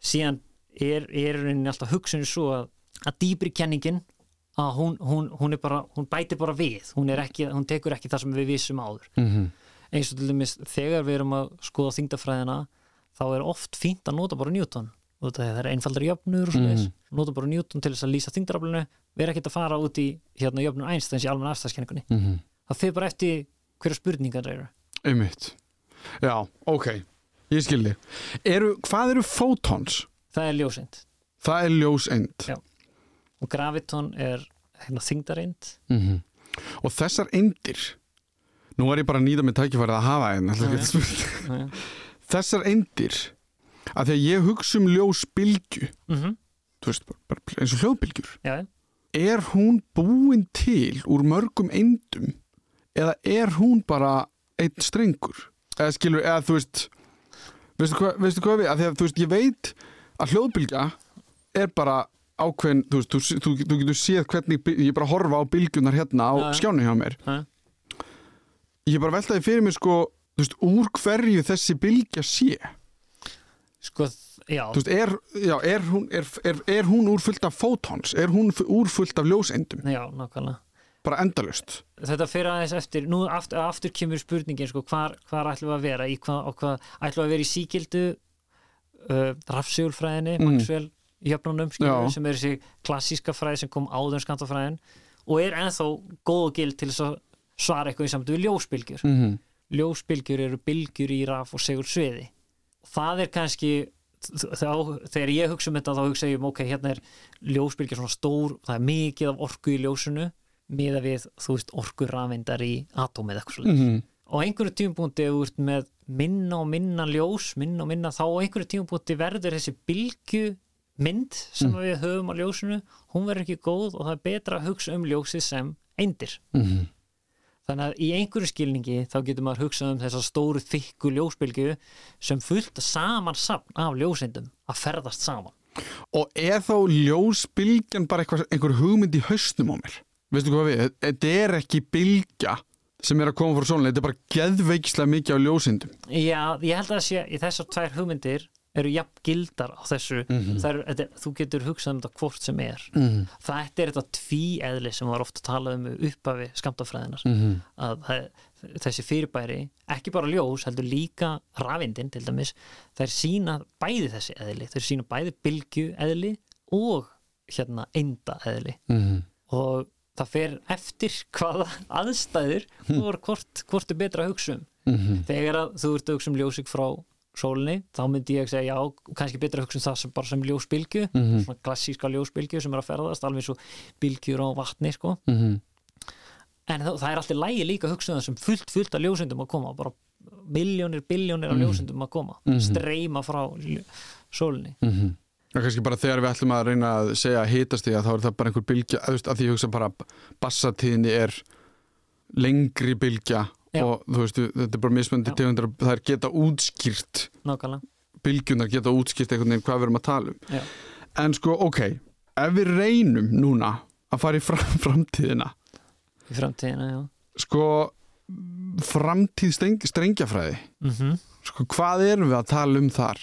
síðan er, rauninni alltaf hugsunni svo að, að dýbri kenningin að hún, hún, hún er bara hún bætir bara við, hún, ekki, hún tekur ekki það sem við vissum áður. Mm eins og til dæmis þegar við erum að skoða þingdafræðina þá er oft fínt að nota bara Newton og það er einfaldar jöfnur og svoleiðis nota bara Newton til þess að lýsa þingdaraflinu við erum ekkert að fara út í hérna, jöfnur Einsteins í almenna afstæðskenningunni -hmm. það fyrir bara eftir hverju spurningar það eru Einmitt. Já, ok. Ég skildi. Eru, hvað eru fótons? það er ljóseind Það er ljóseind. Já. og graviton er hérna, þingdareind Mm Og þessar eindir, nú var ég bara að nýta með tækifærið að hafa einn, ekki að spyrja. mm Þessar eindir, að að ég hugsa um ljósbylgju, -hmm. þú veist, bara, bara eins og hljóðbylgjur, já, er hún búin til úr mörgum eindum eða er hún bara einn strengur? Eða skilur, eða þú veist, veistu hvað, veistu hvað við, að því að þú veist, ég veit að hljóðbylgja er bara ákveðin, þú veist, þú, þú, þú getur séð hvernig, ég bara horfa á bylgjunar hérna á Já, já. skjánu hjá mér. Já. Ég bara veltaði fyrir mér sko, þú veist, úr hverju þessi bylgja sé. sko, já Þú veist, er, já, er, hún, er, er, er hún úr fullt af fótons? Er hún úr fullt af ljóseindum? já, nákvæmlega Bara endalust? þetta fyrir aðeins eftir, nú aftur, aftur kemur spurningin sko, hvar, hvar ætlum við að vera í hvað, og hvað, ætlum við að vera í síkildu uh, rafsegulfræðinni Mm. Maxwell jöfnunum skilur, Já. sem er þessi klassíska fræði sem kom áður skantafræðin og er ennþá góð og gild til að svara eitthvað í samt við ljósbylgjur Mm -hmm. Ljósbylgjur eru bylgjur í raf og segur sviði það er kannski þá, þegar ég hugsa um þetta þá hugsa ég um ok, hérna er ljósbylgjur svona stór það er mikið af orku í ljósinu miða við, þú veist, orku rafindar í atómið eitthvað svolítið Mm -hmm. og einhverju tímapunkti ef þú ert með minna og minna ljós, minna og minna þá á einhverju tímapunkti verður þessi bylgju mynd sem Mm. við höfum á ljósinu, hún verður ekki góð og það er betra að hugsa um ljósið sem eindir Mm -hmm. Þannig að í einhverju skilningi þá getur maður hugsað um þessa stóru þykku ljósbylgju sem fullt saman safn af ljósindum að ferðast saman Og er þá ljósbylgjan bara eitthvað, einhver hugmynd í hausnum á mér? Veistu hvað við? Þetta er ekki bylgja sem er að koma frá sólinni, þetta er bara geðveikislega mikið á ljósindum. Já, ég held að sé í þessar tvær hugmyndir eru jafn gildar á þessu Mhm. það er, þetta, þú getur hugsað um þetta hvort sem er Mm. þetta er þetta tvíeðli sem var ofta talað um í upphafi skamtafræðinar Mm. að það, þessi fyrirbæri ekki bara ljós, heldur líka rafindin til dæmis, þær sína bæði þessi eðli, þær sína bæði bylgju eðli og hérna einda eðli Mm. og það fer eftir hvaða aðstæður og hvort, hvort er betra að hugsa um Mm. þegar að þú ert að hugsa um ljósik frá sólinni, þá myndi ég segja já, kannski betra að hugsa um það sem bara sem ljósbylgju Mhm. svona klassíska ljósbylgju sem er að ferðast alveg svo bylgjur á vatni sko. Mm. en það, það er alltaf lægi líka að hugsa um það sem fullt, fullt af ljósindum að koma bara miljónir, biljónir af ljósindum að koma Mhm. streyma frá sólinni Mm. Og kannski bara þegar við ætlum að reyna að segja hitast því að þá er það bara einhver bylgja, að, þú veist, að því ég hugsa bara bassatíðinni er lengri bylgja Já. og þú veist, þetta er bara mismöndi tegundar, það er geta útskýrt bylgjunar geta útskýrt einhvern veginn hvað við erum að tala um. Já. en sko, ok, ef við reynum núna að fara í fram, framtíðina. Í framtíðina, já. Sko framtíð streng, strengjafræði. Mm sko, hvað erum við að tala um þar?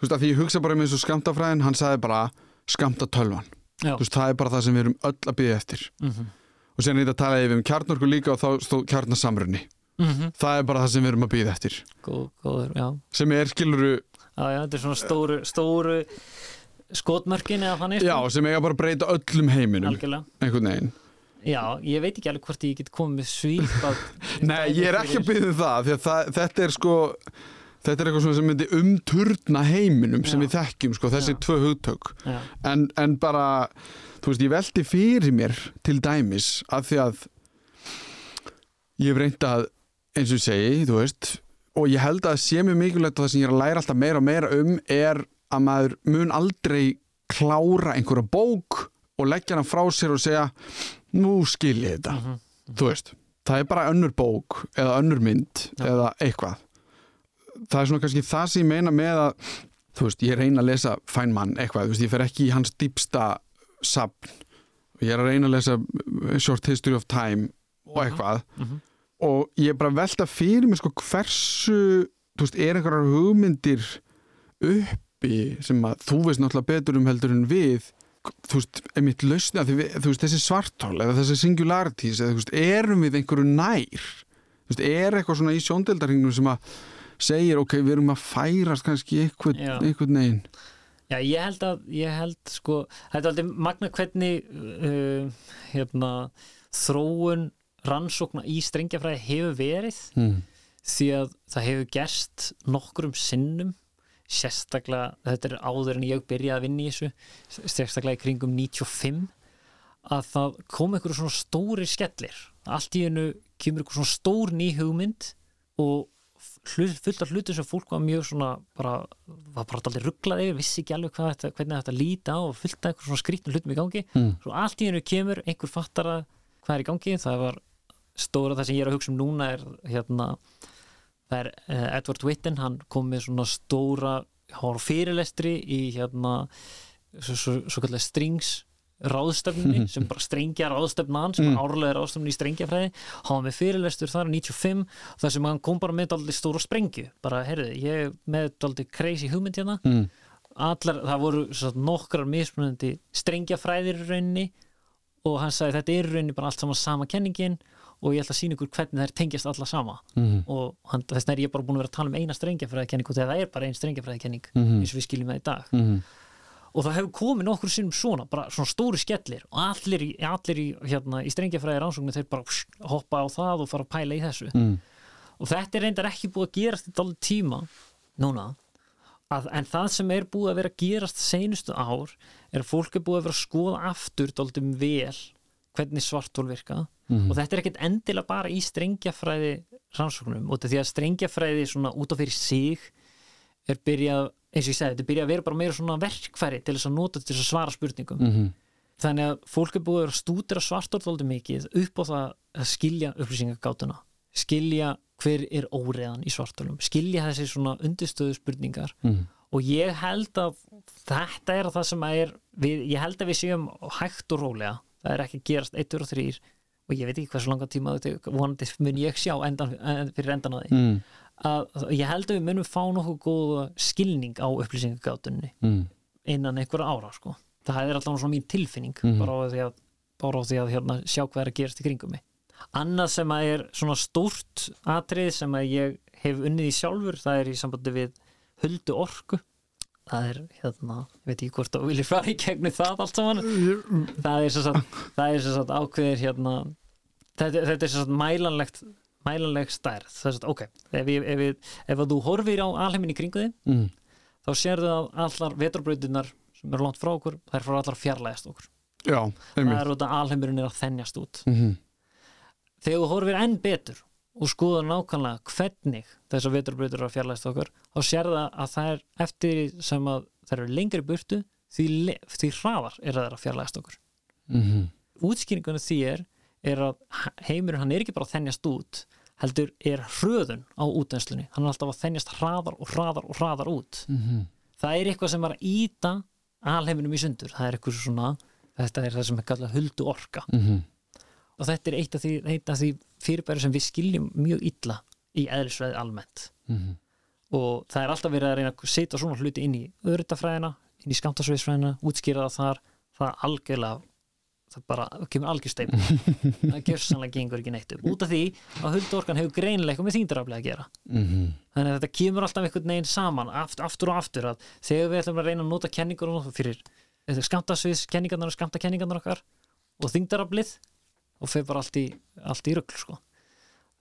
Þú veist, að því ég hugsa bara um eins og skamtafræðin hann sagði bara skamta tölvan Já. þú veist, það er bara það sem við erum öll að byggja eftir. Mm og sen er þetta að tala yfir um kjarnorku líka og þá stóð kjarnasamrunni það er bara það sem við erum að byggja eftir. Góð, góður, já. Sem er skiluru, Já, já, þetta er svona stóru, stóru skotmörkin eða þannig já, sem eiga bara að breyta öllum heiminum, algjörlega. Einhvern veginn. Já, ég veit ekki alveg hvort ég get komið svipað Nei, ég er ekki að byggja um það það, þetta er sko þetta er eitthvað sem myndi umturna heiminum sem Já. við þekkjum, sko, þessi Já. tvö hugtök. En, en bara þú veist, ég velti fyrir mér til dæmis af því að ég hef reynd að eins og ég segi, þú veist og ég held að sé mjög mikilvægt og það sem ég er að læra alltaf meira og meira um er að maður mun aldrei klára einhverja bók og leggja hana frá sér og segja nú skil ég þetta Mhm. þú veist, það er bara önnur bók eða önnur mynd Já. eða eitthvað það er svona kannski það sem ég meina með að þú veist, ég reyna að lesa Feynman eitthvað, þú veist, ég fer ekki í hans dýpsta sapn ég er að reyna að lesa uh, Short History of Time og eitthvað Mhm. Og ég er bara velta fyrir mig sko hversu, þú veist, er einhverjar hugmyndir uppi sem að þú veist náttúrulega betur um heldur en við þú veist, einmitt við, þú veist, þessi svartól eða þessi singularities eða þú veist, erum við einhverju nær? Þú veist, er eitthvað svona í sjóndeldarhingnum sem að segir, ok, við erum að færast kannski einhvern, einhvern negin Já, ég held að, ég held sko, þetta er aldrei magna hvernig uh, hérna, þróun rannsókna í strengjafræði hefur verið mm. því að það hefur gerst nokkrum sinnum sérstaklega, þetta er áður en ég byrjaði að vinna í þessu sérstaklega í kringum 95 að það kom einhverju svona stóri skellir allt í hennu kemur einhverju svona stór ný hugmynd og fullt af hlutum sem fólk var mjög svona bara, var bara allir rugglaði vissi ekki alveg hvað þetta, hvernig þetta líta á og fullt af einhverjum svona skrítnum hlutum í gangi Mm. svo allt í hennu kemur einhver fattar að hvað er í gangi, það var stóra það sem ég er að hugsa um núna er hérna það er uh, Edward Witten, hann kom með svona stóra, hann á fyrirlestri í hérna svo, svo, svo kallega strings ráðstöfnunni sem bara strengja ráðstöfnan sem Mm. er árlega ráðstöfnun í strengjafræði hann var með fyrirlestur þar í 95 þar sem hann kom bara með daldið stóra sprengju bara, heyrðu, ég er með daldið crazy hugmynd hérna Mm. allar, það voru svo, nokkrar mismunandi strengjafræðir í rauninni og hann sagði þetta er í rauninni bara allt saman sama kenningin og ég ætla að sína ykkur hvernig þær tengjast alla sama Mm. og hann, þess vegna er ég bara búin að vera að tala um eina strengjafræðikenning og það er bara ein strengjafræðikenning Mhm. eins og við skiljum það í dag Mm. og það hefur komið nokkur sinnum svona bara svona stóri skellir og allir í, allir í, hérna, í strengjafræði rannsóknu þeir bara pss, hoppa á það og fara að pæla í þessu Mm. og þetta er reyndar ekki búið að gerast í dálítið tíma núna að, en það sem er búið að vera að gerast seinustu ár er að fólk er búið að vera að skoða aftur dálítið vel hvernig svartól virka Mhm. og þetta er ekkert endilega bara í strengjafræði rannsóknum og því að strengjafræði svona út af fyrir sig er byrjað, eins og ég segi, þetta er byrjað að vera bara meira svona verkfæri til þess að nota til þess að svara spurningum Mm. þannig að fólk er búið að stúdira svartordóldi mikið upp á það að skilja upplýsingagátuna skilja hver er óreðan í svartólum skilja þessi svona undirstöðu spurningar mm. og ég held að þetta er það sem er við, ég held að við séum hægt og rólega það er ekki að gerast 1 og 3 og ég veit ekki hversu langa tíma vonandi mun ég sjá endan, en, fyrir endan á því Mm. að ég held að við munum fá nokkuð góða skilning á upplýsingagátunni Mm. innan einhverja ára sko. það er alltaf svona mín tilfinning Mhm. bara á því að, á því að hérna, sjá hvað er að gerast í kringum mig annað sem að er svona stórt atrið sem að ég hef unnið í sjálfur það er í sambandi við huldu orku það er hérna, ég veit ekki hvort þú viljið fara í gegnum það allt saman. Það er svo satt, það er svo satt ákveðir hérna þetta, þetta er svo satt mælanlegt mælanleg stærð. Það er svo satt, ok, ef, ég, ef, ég, ef þú horfir á alheimin í kringu þig Mm. þá sérðu að allar veturbrautinnar sem eru langt frá okkur, þær fara allar fjarlægast okkur. Já, það er út að alheimurinn er að þennjast út. Mm þegar þú horfir enn betur og skoður nákvæmlega hvernig þessar veturbrautir eru að fjarlægast okkur þá sérðu að það er eftir sem að þær eru lengri burtu því, því hraðar er að það er að fjarlægast okkur. -hmm. útskýringunni því er, er að heimurinn hann er ekki bara að þennjast út heldur er hröðun á útvenslunni hann er alltaf að þennjast hraðar og hraðar og hraðar út. Mm það er eitthvað sem er að íta alheiminum í sundur, það er eitthvað svona þetta er það sem er kallað huldu orka -hmm. og þetta er eitt af því, eitt af því fyrirbæri sem við skiljum mjög illa í eðlisfræði almennt. Mhm. og það er alltaf verið að reyna að setja svona hluti inn í öðrutafræðina, inn í skamtasviðsfræðina útskýra það þar, það algjörlega það bara kemur algjör steip það gjörsanlega gengur ekki neitt upp. Út af því að huldorkan hefur eitthvað með þýndaraflega að gera. Mhm. þannig að þetta kemur alltaf einhvern veginn saman aftur, aftur og aftur að þegar við ætlum að reyna að nota kenningur fyrir skamtasviðs kenningarnar og skamtakenningarnar okkar og þyngdaraflið og fyrir bara allt í, allt í rugl sko.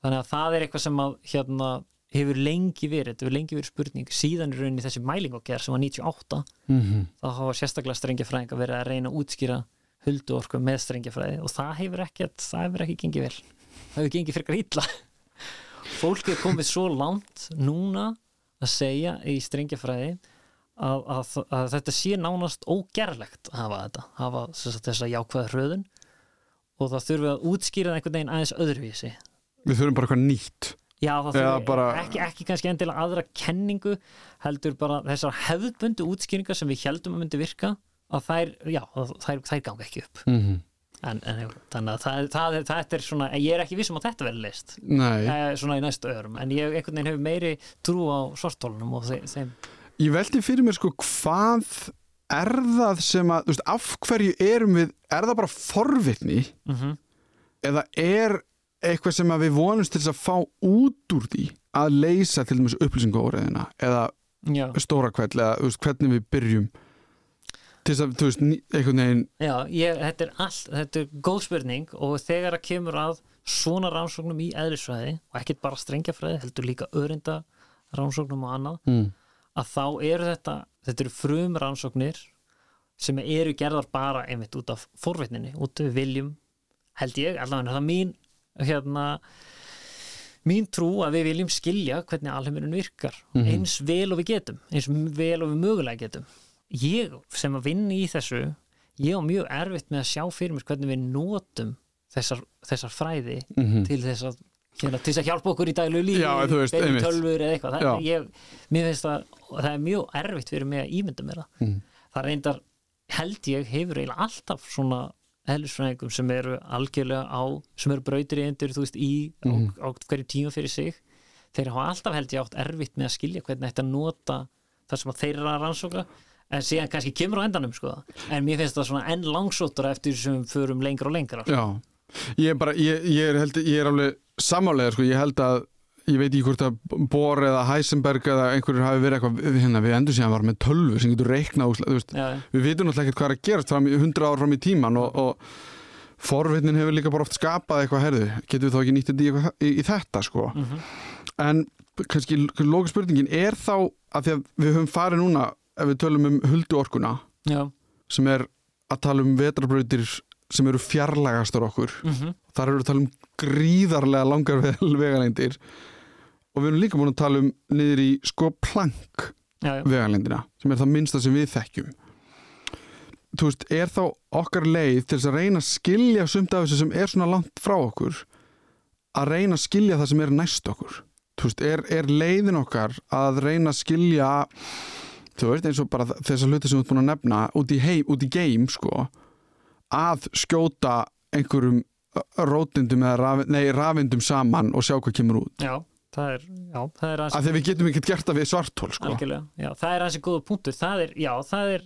þannig að það er eitthvað sem að hérna hefur lengi verið, þetta hefur lengi verið spurning síðan í rauninni þessi mæling og gerð sem var 98 Mhm. þá hafa sérstaklega strengjafræðing að vera að reyna að útskýra huldu orku með strengjafræði og það hefur ekkert, það hefur ekki gengið vel það hefur gengið frekar illa fólk er komið svo langt núna að segja í strengjafræði að, að, að þetta sé nánast ógerlegt að hafa þetta hafa sagt, þessa jákvæða hröðun og það þurfi að útskýra það einhvern veginn aðeins öðruvísi. Við þurfum bara eitthvað nýtt. Já, það þurfi bara- ekki, ekki kannski endilega aðra kenningu heldur bara þessar hefðbundu útskýringar sem við heldum að myndi virka að þær, já, þær, þær ganga ekki upp. Mm -hmm. en, en þannig að það, það, er- þetta er svona ég er ekki vissum að þetta verði leist Nei, eh, svona í næstu öðrum, en ég einhvern veginn hefur meiri trú á svartólunum og þeim. Ég veldi fyrir mér sko hvað er það sem að, þú veist, af hverju erum við, er það bara forvitni? Mm eða er eitthvað sem við vonumst til að fá út úr því að leysa til dæmis upplýsingaóriðina eða já, stóra kvæll eða veist, hvernig við byrjum? Til þess að, þú veist, einhvern veginn já ég, þetta er allt þetta er góð spurning og þegar að kemur að svona rannsóknum í eðlisfræði og ekkert bara strengjafræði, heldur líka örinda rannsóknum og annað mm. Að þá eru þetta þetta eru frum rannsóknir sem eru gerðar bara einmitt út af forvitninni, út af viljum held ég, allavega. Það er mín hérna mín trú að við viljum skilja hvernig alheimurinn virkar Mhm. eins vel og við getum eins vel og við mögulega getum. Ég sem að vinna í þessu ég á mjög erfitt með að sjá fyrir mér hvernig við notum þessar, þessar fræði Mm til þess að hérna, til þess að hjálpa okkur í daglu lífi einmitt. tölvur eða eitthvað það, ég, mér finnst það, það er mjög erfitt fyrir mig að ímynda mér það Mm. það reyndar held ég hefur eiginlega alltaf svona eðlisfræðingum sem eru algjörlega á sem eru brautir í endur þú veist í Mhm. á, á hverju tíma fyrir sig þeir hafa alltaf held ég átt erfitt með að skilja hvernig þetta nota það sem þeir eru að rannsóka en síðan kannski kemur á endanum sko en mér finnst það svona enn langsóttur eftir sem förum lengra og lengra sko. Ég er bara, ég, ég, er, held, ég er alveg samálega, sko, ég held að ég veit ekki hvort að Bohr eða Heisenberg eða einhverjur hafi verið eitthvað hérna, við endur síðan var með tölvu sem getur reikna þú veist, Já, við vitum náttúrulega ekkert hvað er að gerast 100 ár fram í tíman og, og forvitnin hefur líka bara oft skapað eitthvað herðu, getum við þá ekki nýtt þetta í, í, í þetta sko, mhm, en kannski lóka spurningin, er þá að því að við höfum farið núna ef við tölum um huldu orkuna já, sem er að tala um vetrarbrautir sem eru fjarlægastur okkur. Mhm, þar eru við að tala um gríðarlega langar vegalengdir. Og við erum líka búin að tala um niður í sko plank vegalengdina sem er það minnsta sem við þekkjum. Þú veist, er þá okkar leið til þess að reyna að skilja sumt af þessu sem er svona langt frá okkur að reyna að skilja það sem er næst okkur? Þú veist, er, er leiðin okkar að reyna að skilja þú veist, eins og bara þessar hluti sem þú ert búin að nefna út í heim, út í game, sko að skjóta einhverjum rótindum eða raf, nei, rafindum saman og sjá hvað kemur út já, það er, já, það er að því við getum ekkert gert það við svartól sko. algjörlega, já, það er hansi góða punktur það er, já, það er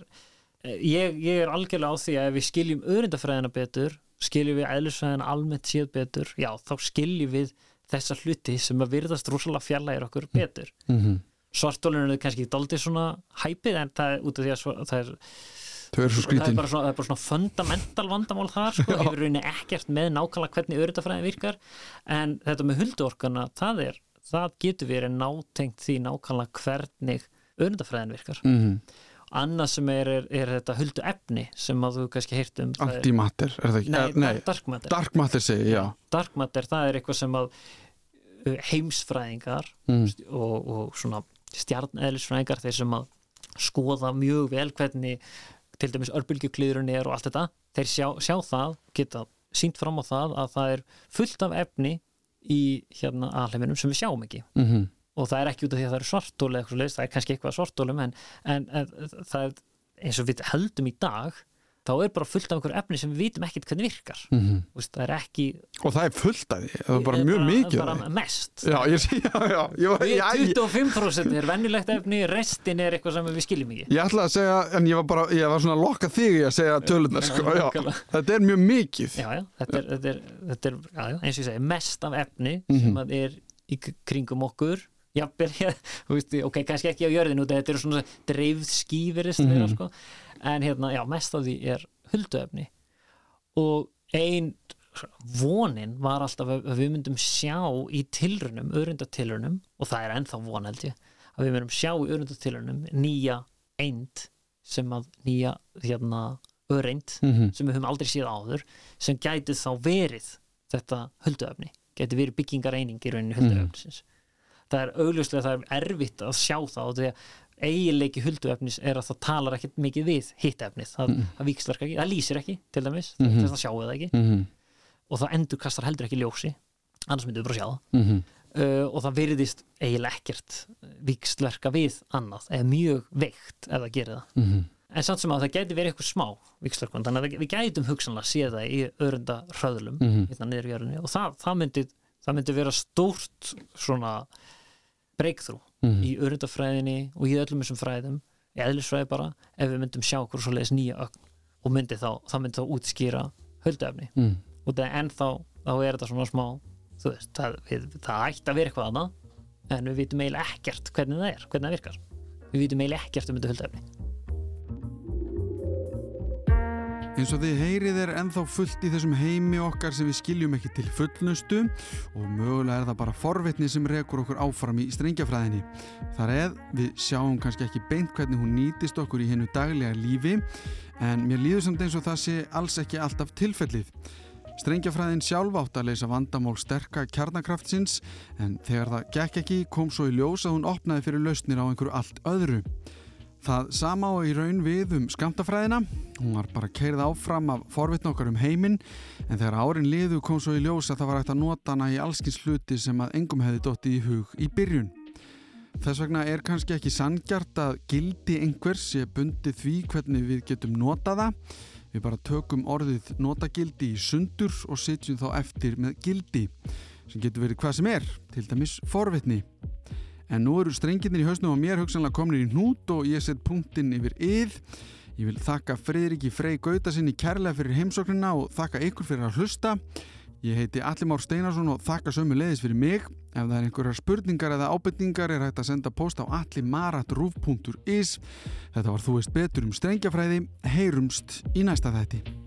eh, ég, ég er algjörlega á því að ef við skiljum öðrindafræðina betur, skiljum við eðlisfræðina almennt séð betur, já, þá skiljum við þessa hluti sem að virðast rosalega fjallægir okkur betur mm -hmm. svartólinu er kannski daldið svona hæpið en það er út af því að svo, það er eru svo það er bara svona, það er bara svona fundamental vandamál þar sko, hefur rauninni ekkert með nákvæmlega hvernig öryttafræðin virkar. En þetta með hulduorkana það er, það getur verið nátengt því nákvæmlega hvernig öryttafræðin virkar. Mm -hmm. annað sem er, er, er þetta huldu efni sem að þú kannski heyrt um það er- antimatter, er það ekki? nei, nei, dark matter. Dark matter segi, já. Dark matter, það er eitthvað sem að heimsfræðingar mm. og, og svona stjarneðlisfræðingar þeir sem að skoða mjög vel hvernig til dæmis örbylgjuklýðurinn er og allt þetta þeir sjá, sjá það, geta sínt fram á það að það er fullt af efni í hérna alheiminum sem við sjáum ekki Mm -hmm. og það er ekki út af því að það eru svartóli það er kannski eitthvað svartólum en, en, en það er eins og við heldum í dag þá er bara fullt af einhverju efni sem við vitum ekkert hvernig virkar Mhm. Þú veist, það er ekki og það er fullt af því, það er bara mjög mikið af bara mest já, ég já, já ég, var, Við ég, ég, 25% er vennilegt efni, restin er eitthvað sem við skiljum ekki ég ætla að segja en ég var bara, ég var svona að lokka þig í að segja tölurnar, sko, já, þetta er mjög mikið Já, já, þetta er, þetta er, þetta er já, já, eins og ég segi, mest af efni Mhm. sem að er í kringum okkur þú veist, ok, kannski ekki á jörðinu þetta eru svona dreifð skýfirist mm Mhm. sko. En hérna, já, mest af því er hulduefni. Og ein vonin var alltaf að við myndum sjá í tilrunum, öðrundatilrunum og það er ennþá von held ég að við myndum sjá í öðrundatilrunum nýja eind sem að nýja hérna öreind mm sem við höfum aldrei séð áður sem gæti þá verið þetta hulduöfni, gæti verið byggingareining í rauninni hulduöfnisins það er augljóslega það er erfitt að sjá það og því að eiginleiki hulduöfnis er að það talar ekkert mikið við hitt efnið, það, Mhm. það víkslarka ekki það lýsir ekki til dæmis, þess að það sjáu það ekki. -hmm. og það endur kastar heldur ekki ljósi. Annars myndum við bara sjá það. Mm uh, og það virðist eiginlega ekkert víkslarka við annað eða mjög veikt ef það gerir það. -hmm. en samt sem að það gæti verið eitthvað smá vikslökun, þannig að við gætum hugsanlega séð það í öðrunda hröðlum Mhm. hérna niður í jörðinni. Og það, það, myndi, það myndi vera stórt svona breakthrough Mhm. í öðrundafræðinni og í öllum þessum fræðum eðlisfræði bara, ef við myndum sjá okkur svo leiðis nýja ögn og myndi þá, það myndi þá útskýra höldefni Mm. og það en þá, þá er þetta svona smá þú veist, það, við, það ætti að vera eitthvað annað en við vitum eiginlega ekkert hvernig það er, hvernig það virkar við vitum eiginlega ekkert um þetta höldefni Eins og þið heyrið er ennþá fullt í þessum heimi okkar sem við skiljum ekki til fullnustu og mögulega er það bara forvitni sem rekur okkur áfram í strengjafræðinni. Þar eð við sjáum kannski ekki beint hvernig hún nýtist okkur í hennu daglega lífi en mér líður samt eins og það sé alls ekki alltaf tilfellið. Strengjafræðin sjálf átt að leysa vandamál sterka kjarnakraftsins en þegar það gekk ekki kom svo í ljós að hún opnaði fyrir lausnir á einhverju allt öðru. Það sama á í raun við um skamtafræðina. Hún var bara keirð áfram af forvitn okkar um heiminn en þegar árin liðu kom svo í ljós að það var hægt að nota hana í allskins hluti sem að engum hefði dotti í hug í byrjun. Þess vegna er kannski ekki sangjart að gildi einhvers sé bundið því hvernig við getum notað það. Við bara tökum orðið notagildi í sundur og sitjum þá eftir með gildi sem getur verið hvað sem er, til dæmis forvitni. En nú eru strenginir í hausnum á mér hugsanlega komnir í hnút og ég set punktinn yfir yð. Ég vil þakka Friðriki Frey Gautasinni kærlega fyrir heimsóknina og þakka ykkur fyrir að hlusta. Ég heiti Alli Már Steinarsson og þakka sömu leiðis fyrir mig. Ef það er einhverjar spurningar eða ábyrningar er hægt að senda post á allimarat.ruf.is Þetta var Þú veist betur um strengjafræði. Heyrumst í næsta þætti.